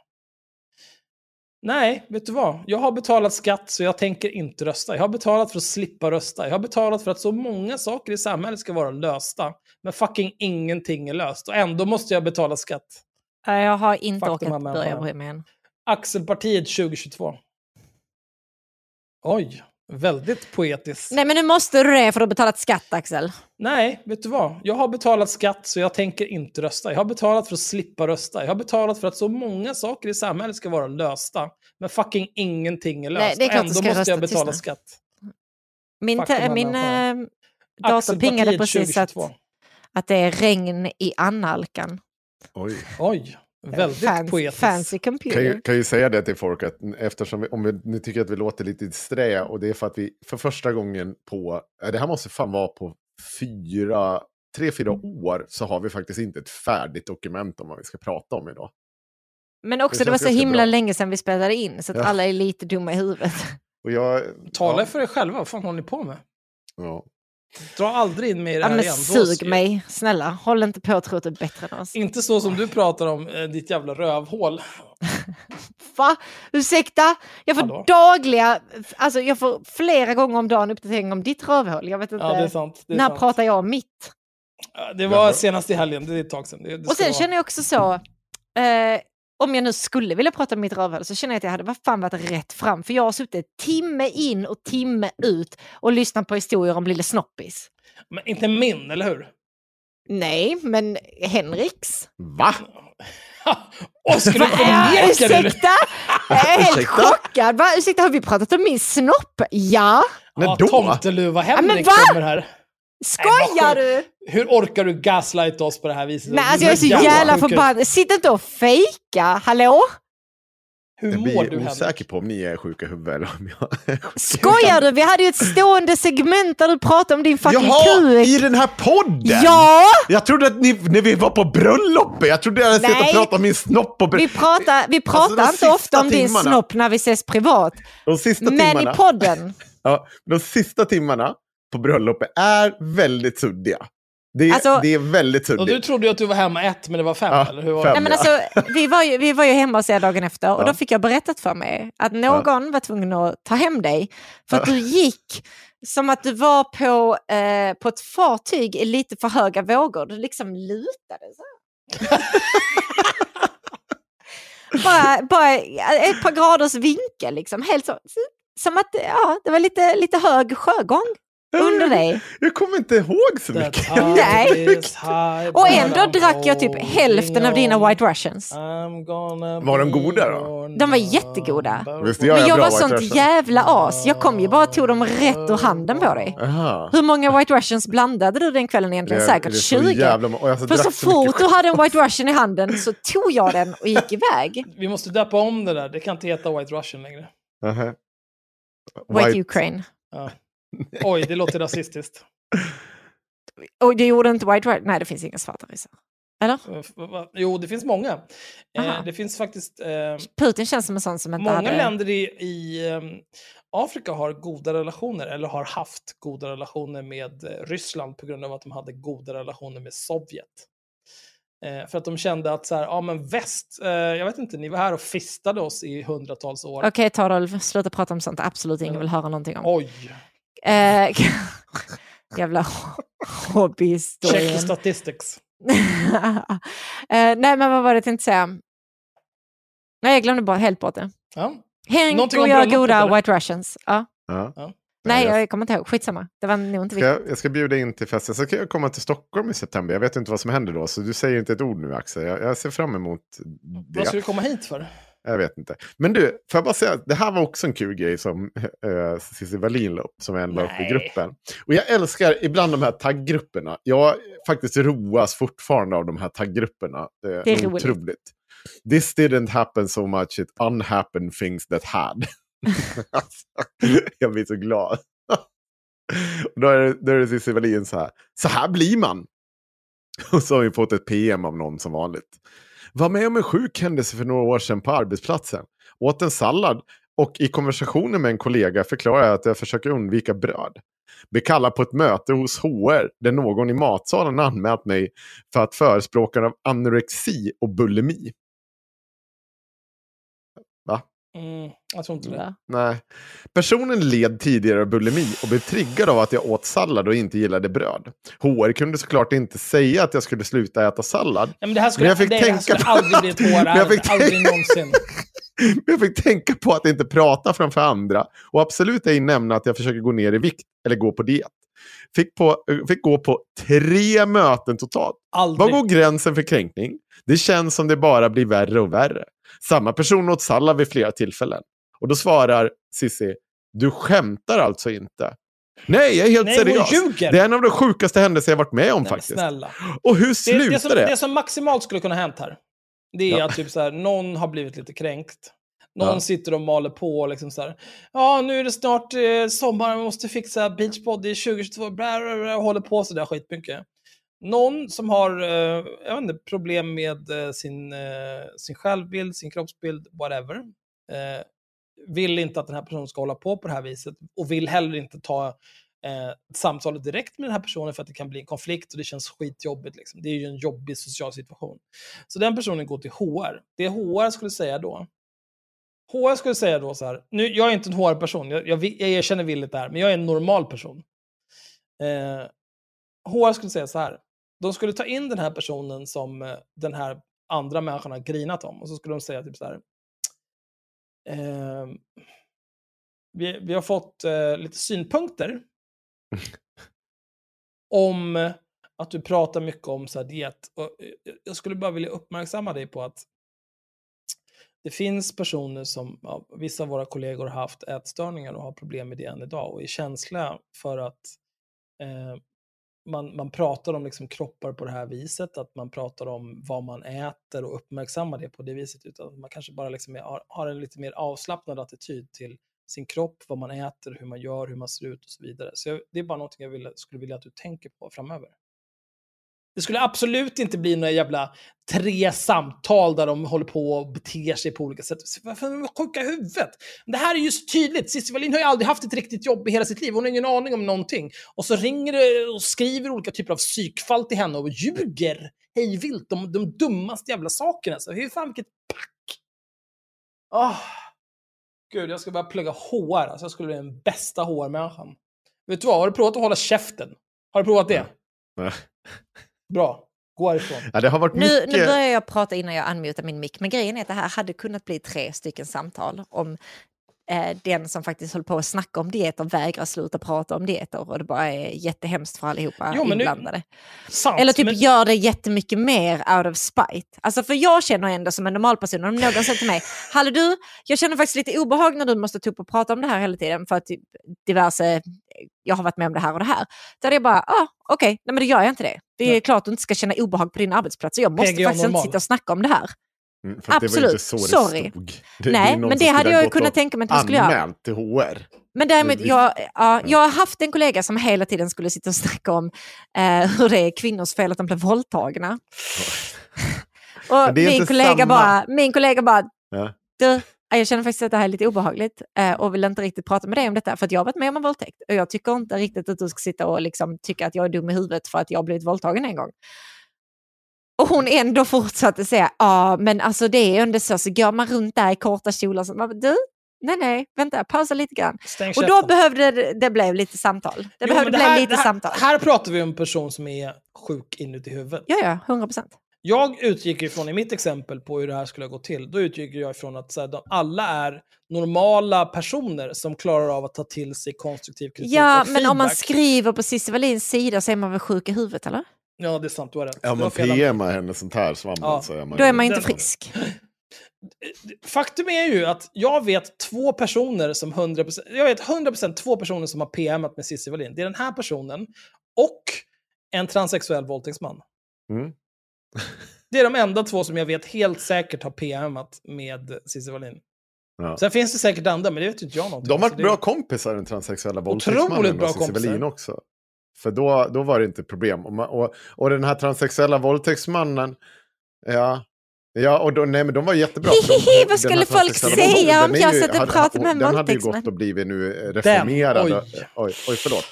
Nej, vet du vad? Jag har betalat skatt så jag tänker inte rösta. Jag har betalat för att slippa rösta. Jag har betalat för att så många saker i samhället ska vara lösta. Men fucking ingenting är löst. Och ändå måste jag betala skatt. Jag har inte Fuck orkat börja bry mig än. Axelpartiet 2022. Oj, väldigt poetiskt. Nej men nu måste du det för du har betalat skatt Axel. Nej, vet du vad? Jag har betalat skatt så jag tänker inte rösta. Jag har betalat för att slippa rösta. Jag har betalat för att så många saker i samhället ska vara lösta. Men fucking ingenting är löst. Nej, det är klart Ändå ska måste rösta jag betala tyst nu. skatt. Min, min äh, dator pingade precis att, 2022. att det är regn i annalkan. Oj. Oj, väldigt Fancy, poetiskt. fancy Kan computer. ju, kan ju säga det till folk att eftersom vi, om vi, ni tycker att vi låter lite disträ och det är för att vi för första gången på, eh, det här måste fan vara på fyra tre, fyra år så har vi faktiskt inte ett färdigt dokument om vad vi ska prata om idag. Men också Det det, var så himla bra. länge sedan vi spelade in så att Ja. alla är lite dumma i huvudet. Och jag, Tala ja, för er själva, vad fan håller ni på med? ja. Dra aldrig in mig i det Ja, här men igen. Sug mig, snälla. Håll inte på att tro att du är bättre än oss. Inte så som du pratar om eh, ditt jävla rövhål. Va? Ursäkta? Jag får Hallå? dagliga, alltså jag får flera gånger om dagen uppdatering om ditt rövhål. Jag vet inte, Ja, det är sant. Det, är när sant. pratar jag om mitt? Ja, det var senast i helgen, det är ett tag sedan. Det, det Och sen vara- känner jag också så, eh, om jag nu skulle vilja prata om mitt rövhål så känner jag att jag hade vad fan varit rätt fram. För jag har suttit timme in och timme ut och lyssnat på historier om Lille Snoppis. Men inte min, eller hur? Nej, men Henriks. Va? Och ska du Va, förneka det? ursäkta? Jag är helt Ursäkta? chockad. Va, ursäkta, har vi pratat om min snopp? Ja. När Ja, då? Tomteluva men Henrik va? kommer här. Skojar du? Hur orkar du gaslighta oss på det här viset? Nej, alltså jag är så jävla förbannad. Sitt inte och fejka. Hallå? Hur Jag du blir Henrik? osäker på om ni är sjuka i huvudet eller om jag är sjuk. Skojar du? Vi hade ju ett stående segment där du pratade om din fucking Jaha, kuk. i den här podden? Ja! Jag trodde att ni, när vi var på bröllopet, jag trodde jag hade sett och Nej. pratat om min snopp och Vi pratar, vi pratar Alltså, inte ofta om din timmarna. snopp när vi ses privat. De sista Men timmarna, i podden. ja, de sista timmarna på bröllopet är väldigt suddiga. Det, är- Alltså- det är väldigt Och du suddigt. trodde ju att du var hemma ett, men det var fem, Ja, eller hur var fem. det? Nej, men alltså, vi, var ju, vi var ju hemma hos er dagen efter och Ja. då fick jag berättat för mig att någon var tvungen att ta hem dig. För att du gick som att du var på, eh, på ett fartyg i lite för höga vågor. Du liksom lutade så bara, bara ett par graders vinkel liksom. Helt så, som att ja, det var lite, lite hög sjögång under dig. Jag kommer inte ihåg så mycket. Nej. Och ändå drack jag typ hälften av dina. White Russians. Var de goda då? De var jättegoda. Visst, jag Men jag var White sånt Russian. jävla as. Jag kom ju bara och tog dem rätt ur handen på dig. Aha. Hur många White Russians blandade du den kvällen egentligen? Säkert det är så 20. jävla För så fort du hade en White Russian i handen så tog jag den och gick iväg. Vi måste döpa om det där. Det kan inte heta White Russian längre. Aha. White Ukraine. Ja. Oj, det låter rasistiskt. Och det gjorde inte White Russian? Nej, det finns inga svarta ryssar. Eller? Jo, det finns många. Aha. Eh, det finns faktiskt... Eh, Putin känns som en sån som inte många hade... länder i, i ehm, Afrika har goda relationer, eller har haft goda relationer med eh, Ryssland på grund av att de hade goda relationer med Sovjet. Eh, för att de kände att så här, ja men väst, eh, jag vet inte, ni var här och fistade oss i hundratals år. Okej, Torolf, sluta prata om sånt absolut ingen vill höra någonting om. Oj, Eh, jävla hobbyhistorien. check the statistics. eh, nej, men vad var det jag tänkte säga? Nej, jag glömde bara helt bort det. Ja. Henk Någonting och jag goda eller? White Russians. Ja. Ja. Nej, jag, kommer inte ihåg. Skitsamma. Det var nog inte ska, jag, jag ska bjuda in till festen. Så ska jag komma till Stockholm i september. Jag vet inte vad som händer då. Så du säger inte ett ord nu Axel. Jag, jag ser fram emot Vad ska det. du komma hit för? Jag vet inte. Men du, får jag bara säga. Det här var också en kul grej som äh, Cissi Wallin la upp. Som jag la upp i gruppen. Och jag älskar ibland de här tagggrupperna. Jag faktiskt roas fortfarande av de här tagggrupperna. Eh, Det är roligt. otroligt. This didn't happen so much, it unhappened things that had. Alltså, jag blir så glad. Och då är det, då är det Cissi Wallin så här. Så här blir man. Och så har vi fått ett PM av någon som vanligt. Var med om en sjuk händelse för några år sedan på arbetsplatsen. Åt en sallad och i konversationen med en kollega förklarar jag att jag försöker undvika bröd. Blir kallad på ett möte hos HR där någon i matsalen anmält mig för att förespråka av anorexi och bulimi. Mm, jag tror inte det. Nej. Personen led tidigare av bulimi och blev triggad av att jag åt sallad och inte gillade bröd. HR kunde såklart inte säga att jag skulle sluta äta sallad. Nej, men det här skulle, Men jag fick det, det här tänka skulle på- aldrig bli ett jag HR, fick aldrig tänka- någonsin. Men jag fick tänka på att inte prata framför andra och absolut ej nämna att jag försöker gå ner i vikt eller gå på diet. Fick, på, fick gå på tre möten totalt. Var Aldrig. går gränsen för kränkning? Det känns som det bara blir värre och värre. Samma person åt sallad vid flera tillfällen. Och då svarar Cissi, du skämtar alltså inte? Nej, jag är helt Nej, seriös. ljuger. Det är en av de sjukaste händelser jag varit med om Nej, faktiskt. snälla. Och hur Det, slutar det, det? som, det som maximalt skulle kunna hänt här, det är Ja. att typ så här, någon har blivit lite kränkt. Någon Ja. sitter och maler på och liksom så här. Ja, nu är det snart eh, sommar, vi måste fixa beachbody 2022, bla, bla, bla, och håller på sådär skitmycket någon som har eh, jag vet inte, problem med eh, sin, eh, sin självbild, sin kroppsbild, whatever. Eh, vill inte att den här personen ska hålla på på det här viset och vill heller inte ta eh, samtalet direkt med den här personen för att det kan bli en konflikt och det känns skitjobbigt. Liksom. Det är ju en jobbig social situation. Så den personen går till HR. Det HR skulle säga då, HR skulle säga då så här, nu, jag är inte en HR-person, jag, jag, jag erkänner villigt det här, men jag är en normal person. Eh, HR skulle säga så här, de skulle ta in den här personen som eh, den här andra människan har grinat om och så skulle de säga typ så här, eh, vi, vi har fått eh, lite synpunkter om att du pratar mycket om så här, diet. Och eh, jag skulle bara vilja uppmärksamma dig på att det finns personer som, ja, vissa av våra kollegor har haft ätstörningar och har problem med det än idag och är känsliga för att eh, man, man pratar om liksom kroppar på det här viset, att man pratar om vad man äter och uppmärksammar det på det viset, utan man kanske bara liksom har, har en lite mer avslappnad attityd till sin kropp, vad man äter, hur man gör, hur man ser ut och så vidare. Så jag, det är bara något jag vill, skulle vilja att du tänker på framöver. Det skulle absolut inte bli några jävla tre samtal där de håller på och beter sig på olika sätt. Varför är de sjuka i huvudet? Det här är ju så tydligt. Cissi Wallin har ju aldrig haft ett riktigt jobb i hela sitt liv. Hon har ingen aning om någonting. Och så ringer det och skriver olika typer av psykfall till henne och ljuger hej vilt om de dummaste jävla sakerna. Så hur fan vilket pack! Oh. Gud, jag ska börja plugga HR. Alltså jag skulle bli den bästa HR-människan. Vet du vad? Har du provat att hålla käften? Har du provat det? Nej. Bra. Gå härifrån. Ja, det har varit Nu, mycket... nu börjar jag prata innan jag unmutar min mick, men grejen är att det här hade kunnat bli tre stycken samtal om eh, den som faktiskt håller på att snacka om dieter vägrar sluta prata om dieter och det bara är jättehemskt för allihopa Jo, men nu- inblandade. Sant, Eller typ men- gör det jättemycket mer out of spite. Alltså för jag känner ändå som en normal person, om någon säger till mig, Hallå du, jag känner faktiskt lite obehag när du måste ta upp och prata om det här hela tiden för att typ diverse, jag har varit med om det här och det här. Då hade jag bara, ah, okej, nej men då gör jag inte det. Det är Nej. klart du inte ska känna obehag på din arbetsplats jag måste PGA faktiskt normal. inte sitta och snacka om det här. Mm, för att Det var Absolut. inte så det Sorry. stod. Det, Nej, någon men det hade jag kunnat och tänka mig att man skulle göra. Anmält till HR. Men däremot, Det- jag, ja, jag har haft en kollega som hela tiden skulle sitta och snacka om eh, hur det är kvinnors fel att de blir våldtagna. Och det är min kollega, samma. bara, min kollega bara, Ja. du, jag känner faktiskt att det här är lite obehagligt eh, och vill inte riktigt prata med dig om detta för att jag har varit med om en våldtäkt och jag tycker inte riktigt att du ska sitta och liksom tycka att jag är dum i huvudet för att jag har blivit våldtagen en gång. Hon ändå fortsatte säga, ja men alltså det är ändå så, så går man runt där i korta kjolar så bara, du, nej nej, vänta, pausa lite grann. Stäng Och då behövde det, det blev lite samtal. Det Jo, behövde bli här, lite det här, samtal. Här pratar vi om en person som är sjuk inuti huvudet. Ja, ja, 100 procent. Jag utgick ifrån, i mitt exempel på hur det här skulle gå till, då utgick jag ifrån att så här, de, alla är normala personer som klarar av att ta till sig konstruktiv kritik Ja, och men om man feedback. skriver på Cissi Wallins sida så är man väl sjuk i huvudet, eller? Ja, det är sant, du har rätt. Ja, Det man. PMar henne sånt här så, Ja. så är man Då är man inte frisk. Faktum är ju att jag vet två personer som 100%, jag vet 100% två personer som har PMat med Cissi Wallin. Det är den här personen och en transsexuell våldtäktsman. Mm. Det är de enda två som jag vet helt säkert har PMat med Cissi Wallin. Ja. Sen finns det säkert andra, men det vet inte jag någonting De har varit bra kompisar, den transsexuella våldtäktsmannen bra och Cissi. Wallin också. För då, då var det inte problem. Och, man- och, och den här transsexuella våldtäktsmannen, ja, ja och då, nej, men de var jättebra. Hihi, vad skulle folk säga om jag satt och pratade med en Den hade ju gått och blivit nu reformerad. oj. Oj. Oj, oj, förlåt.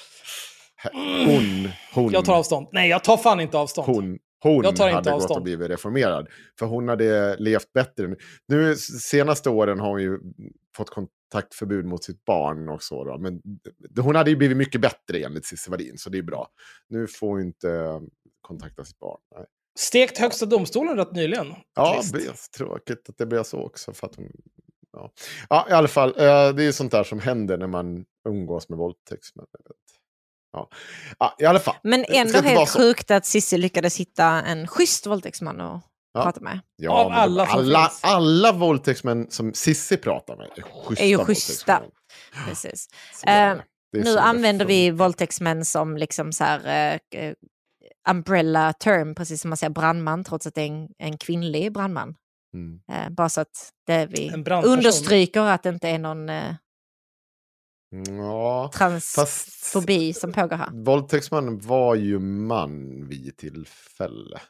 Hon, hon, Jag tar avstånd. Nej, jag tar fan inte avstånd. hon, hon Jag tar inte hade gått avstånd. och blivit reformerad. För hon hade levt bättre. Nu senaste åren har hon ju fått kontaktförbud mot sitt barn och så. Då. Men hon hade ju blivit mycket bättre enligt Cissi Wallin, så det är bra. Nu får hon inte eh, kontakta sitt barn. Nej. Stekt högsta domstolen rätt nyligen. Ja, är tråkigt att det blev så också. För att hon, ja. ja, i alla fall. eh, Det är ju sånt där som händer när man umgås med våldtäktsmän. Ja. ja, i alla fall. Men ändå helt sjukt att Cissi lyckades hitta en schysst våldtäktsman att Ja. prata med. Ja, Av alla som alla, finns. alla våldtäktsmän som Sissi pratar med är schyssta. Är ju schyssta. Precis. Är är Nu använder vi våldtäktsmän som liksom så här, eh, umbrella term, precis som man säger brandman, trots att det är en, en kvinnlig brandman. Mm. Eh, bara så att det vi understryker att det inte är någon... Eh, Ja, transfobi som pågår här. Våldtäktsmannen var ju man vid tillfälle.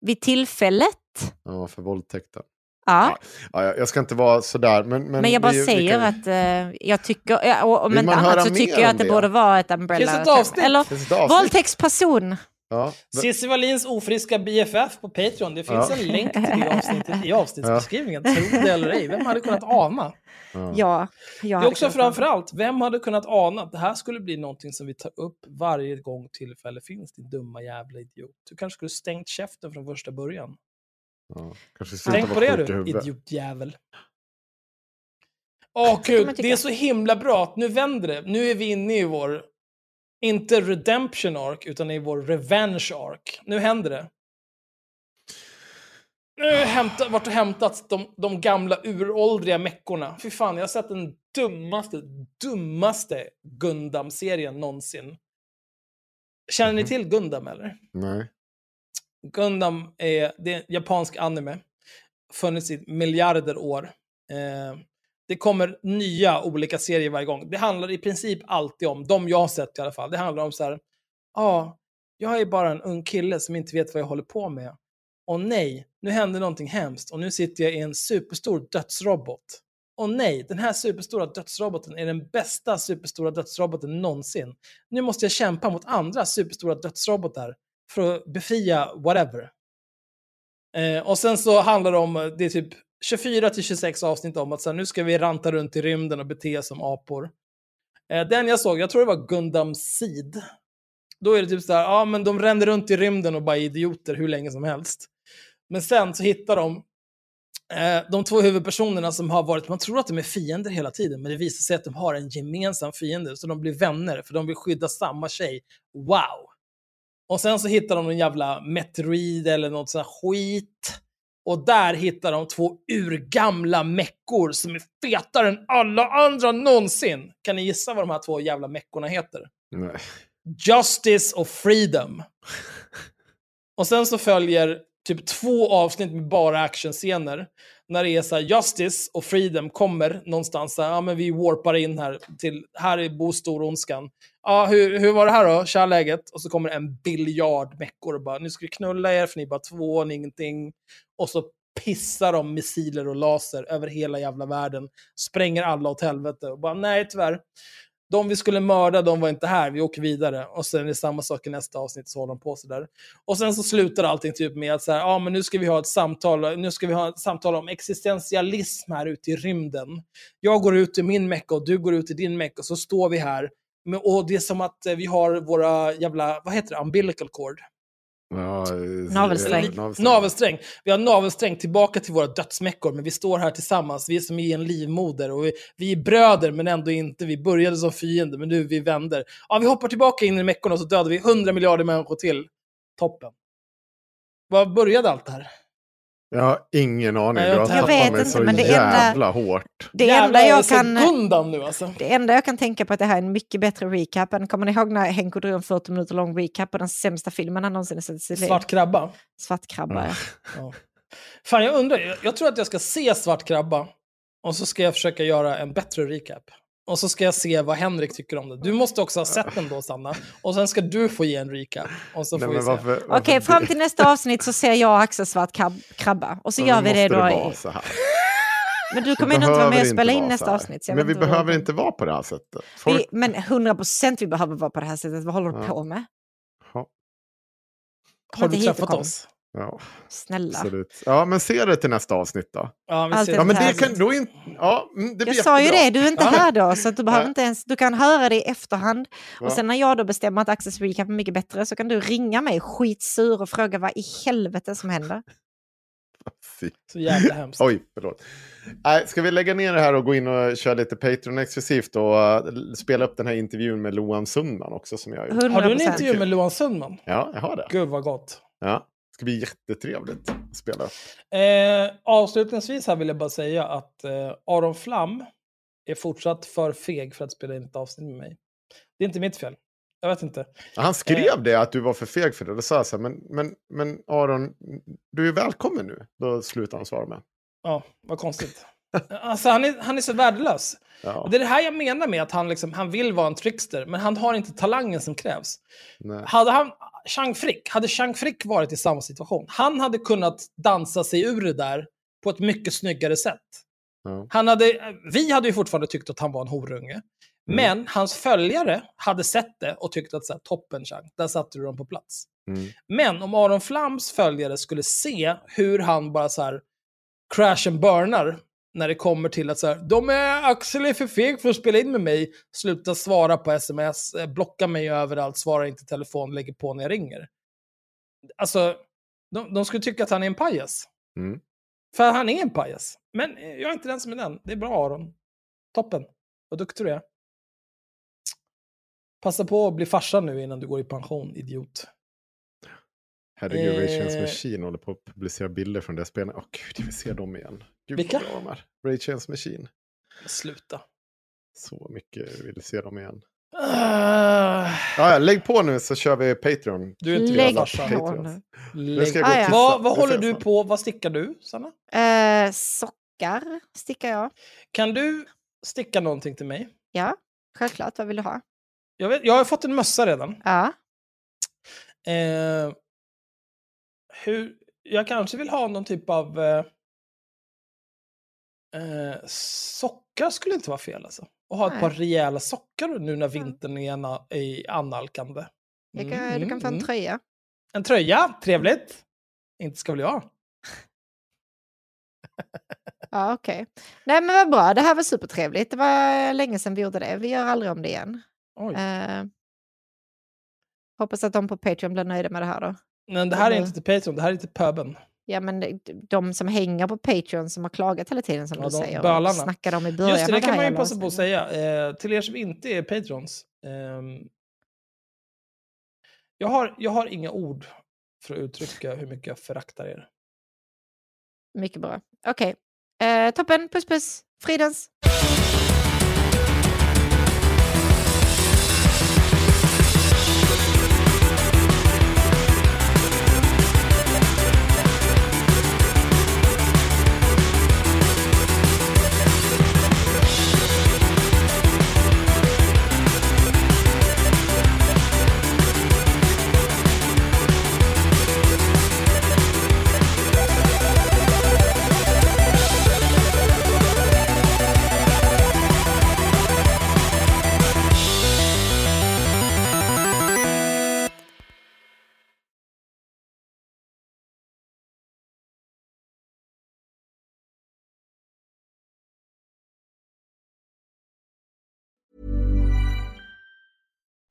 Vid tillfället? Ja, för våldtäkten. Ja. Ja, ja, jag ska inte vara sådär. Men, men, Men jag bara vi- vi säger kan- att eh, jag tycker, ja, och om inte annat så tycker jag att det, det? borde vara ett umbrella. Finns ett avsnitt? Eller Finns det ett avsnitt? våldtäktsperson. Ja, Cissi Wallins ofriska BFF på Patreon. Det finns Ja. en länk till det avsnittet i avsnittsbeskrivningen. Tro det eller ej. Vem hade kunnat ana? ja. Ja, Det är också framförallt, vem hade kunnat ana att det här skulle bli någonting som vi tar upp varje gång tillfälle finns, din dumma jävla idiot. Du kanske skulle stängt käften från första början. Ja, kanske Tänk på det du, idiotjävel. Åh man gud, det är så himla bra att nu vänder det. Nu är vi inne i vår, inte redemption arc, utan i vår revenge arc. Nu händer det. Nu har jag hämtat, varit och hämtat de, de gamla uråldriga meckorna. Fy fan, jag har sett den dummaste, dummaste Gundam-serien någonsin. Känner ni Mhm. till Gundam eller? Nej. Gundam är, det är en japansk anime. Funnits i miljarder år. Eh, det kommer nya olika serier varje gång. Det handlar i princip alltid om, de jag har sett i alla fall, det handlar om så här, ja, ah, jag är bara en ung kille som inte vet vad jag håller på med. Och nej, nu händer någonting hemskt och nu sitter jag i en superstor dödsrobot. Och nej, den här superstora dödsroboten är den bästa superstora dödsroboten någonsin. Nu måste jag kämpa mot andra superstora dödsrobotar för att befria whatever. Eh, och sen så handlar det om, det är typ 24 till 26 avsnitt om att så här, nu ska vi ranta runt i rymden och bete oss som apor. Eh, den jag såg, jag tror det var Gundam Seed. Då är det typ så här, ja men de ränner runt i rymden och bara är idioter hur länge som helst. Men sen så hittar de eh, de två huvudpersonerna som har varit, man tror att de är fiender hela tiden, men det visar sig att de har en gemensam fiende, så de blir vänner, för de vill skydda samma tjej. Wow! Och sen så hittar de någon jävla meteorid eller något sånt här skit. Och där hittar de två urgamla meckor som är fetare än alla andra någonsin. Kan ni gissa vad de här två jävla meckorna heter? Nej. Justice och Freedom. Och sen så följer typ två avsnitt med bara actionscener. När det är så här, Justice och Freedom kommer någonstans, så här, ja men vi warpar in här till, här är bo stor ondskan. Ja, hur, hur var det här då? Tja läget? Och så kommer en biljard meckor och bara, nu ska vi knulla er för ni är bara två, ni ingenting. Och så pissar de missiler och laser över hela jävla världen. Spränger alla åt helvete. Och bara, nej tyvärr. De vi skulle mörda, de var inte här, vi åker vidare. Och sen är det samma sak i nästa avsnitt, så håller de på sådär. Och sen så slutar allting typ med att så här, ja men nu ska vi ha ett samtal, nu ska vi ha ett samtal om existentialism här ute i rymden. Jag går ut i min mecka och du går ut i din mecka och så står vi här. Och det är som att eh, vi har våra jävla, vad heter det, umbilical cord? Ja, eh, Navelsträng. Navelsträng. Vi har navelsträng tillbaka till våra dödsmäckor, men vi står här tillsammans. Vi är som i en livmoder och vi, vi är bröder, men ändå inte. Vi började som fiender, men nu är vi vänner. Ja, vi hoppar tillbaka in i meckorna och så dödar vi 100 miljarder människor till. Toppen. Var började allt det här? Jag har ingen aning. Nej, Du jag har vet tappat inte, mig så men det enda- jävla hårt. Det enda, jag kan, nu alltså. det enda jag kan tänka på är att det här är en mycket bättre recap än, kommer ni ihåg när Henko drog en 40 minuter lång recap på den sämsta filmen han någonsin har sett i sitt liv? Svart krabba. Svartkrabba, ja. Ja. Fan, jag undrar. Jag, jag tror att jag ska se Svart krabba och så ska jag försöka göra en bättre recap. Och så ska jag se vad Henrik tycker om det. Du måste också ha sett den då, Sanna. Och sen ska du få ge en recap. Och så får Nej, vi men se. varför, varför Okej, fram till nästa avsnitt så ser jag och Axel svart krab- krabba. Och så gör vi det då. vara i- så här. Men du Det kommer ändå inte vara med och spela in nästa avsnitt. Men vi behöver inte vara på det här sättet. Folk... Vi, men 100 procent vi behöver vara på det här sättet. Vad håller du Ja. på med? Ja, Har du träffat kom. oss? Ja, Snälla. absolut. Ja, men se det till nästa avsnitt då. Ja, Allt men det kan då inte... Ja, mm, det Jag sa ju det, du är inte här då. Så att du, behöver inte ens, du kan höra det i efterhand. Ja. Och sen när jag då bestämmer att Axels recap är mycket bättre så kan du ringa mig skitsur och fråga vad i helvete som händer. Så jävla hemskt. Oj, förlåt. Nej, ska vi lägga ner det här och gå in och köra lite Patreon-exklusivt och uh, spela upp den här intervjun med Loan Sundman också som jag har gjort? 100%. Har du en intervju med Loan Sundman? Ja, jag har det. Gud vad gott. Ja, ska bli jättetrevligt att spela. Eh, avslutningsvis här vill jag bara säga att eh, Aron Flam är fortsatt för feg för att spela in ett avsnitt med mig. Det är inte mitt fel. Jag vet inte. Han skrev det, att du var för feg för det. Då sa jag så här, men, men, men Aron, du är välkommen nu. Då slutade han svara med. Ja, vad konstigt. Alltså, han, är, han är så värdelös. Ja, Det är det här jag menar med att han, liksom, han vill vara en trickster, men han har inte talangen som krävs. nej. Hade han, Chang Frick, hade Chang Frick varit i samma situation, han hade kunnat dansa sig ur det där på ett mycket snyggare sätt. Ja. Han hade, vi hade ju fortfarande tyckt att han var en horunge. Men hans följare hade sett det och tyckt att så här, toppen Chang, där satte du dem på plats. Mm. Men om Aron Flams följare skulle se hur han bara så här crash and burnar när det kommer till att så här, de är Axel är för feg för att spela in med mig, sluta svara på sms, eh, blocka mig överallt, svara inte i telefon, lägger på när jag ringer. Alltså, de, de skulle tycka att han är en pajas. Mm. För han är en pajas. Men eh, jag är inte den som är den. Det är bra Aron. Toppen. Vad duktig du är. Passa på att bli farsa nu innan du går i pension, idiot. Herregud, Ray Chains Eh. Machine håller på att publicera bilder från det spelet. Åh gud, jag vill se dem igen. Gud Vilka? vad. Ray Chains Machine. Sluta. Så mycket vill se dem igen. Ah, Ja, lägg på nu så kör vi Patreon. du är inte Lägg på. Patreon. nu. Ska jag på. gå Ah, ja. Vad, vad håller du på? Vad stickar du, Sanna? Eh, sockar stickar jag. Kan du sticka någonting till mig? Ja, självklart. Vad vill du ha? Jag, vet, jag har fått en mössa redan. Ja. Eh, hur, jag kanske vill ha någon typ av... Eh, eh, sockar skulle inte vara fel alltså. Och ha ett Nej. par rejäla sockar nu när vintern är ana, är analkande. Jag kan, Mm, du kan få en mm. tröja. En tröja, trevligt. Inte ska väl jag? Ja, okej. Nej, men vad bra. Det här var supertrevligt. Det var länge sedan vi gjorde det. Vi gör aldrig om det igen. Oj. Eh, hoppas att de på Patreon blir nöjda med det här då. Men det här är inte till Patreon, det här är till pöben. Ja, men de- som hänger på Patreon som har klagat hela tiden som Ja, du de säger. bölarna. Och snackade om i början Just det, det kan man ju passa på att avsnittet. säga. Eh, till er som inte är Patrons. ehm, jag, har, jag har inga ord för att uttrycka hur mycket jag föraktar er. Mycket bra. Okej. Eh, toppen. Puss puss. Fridens.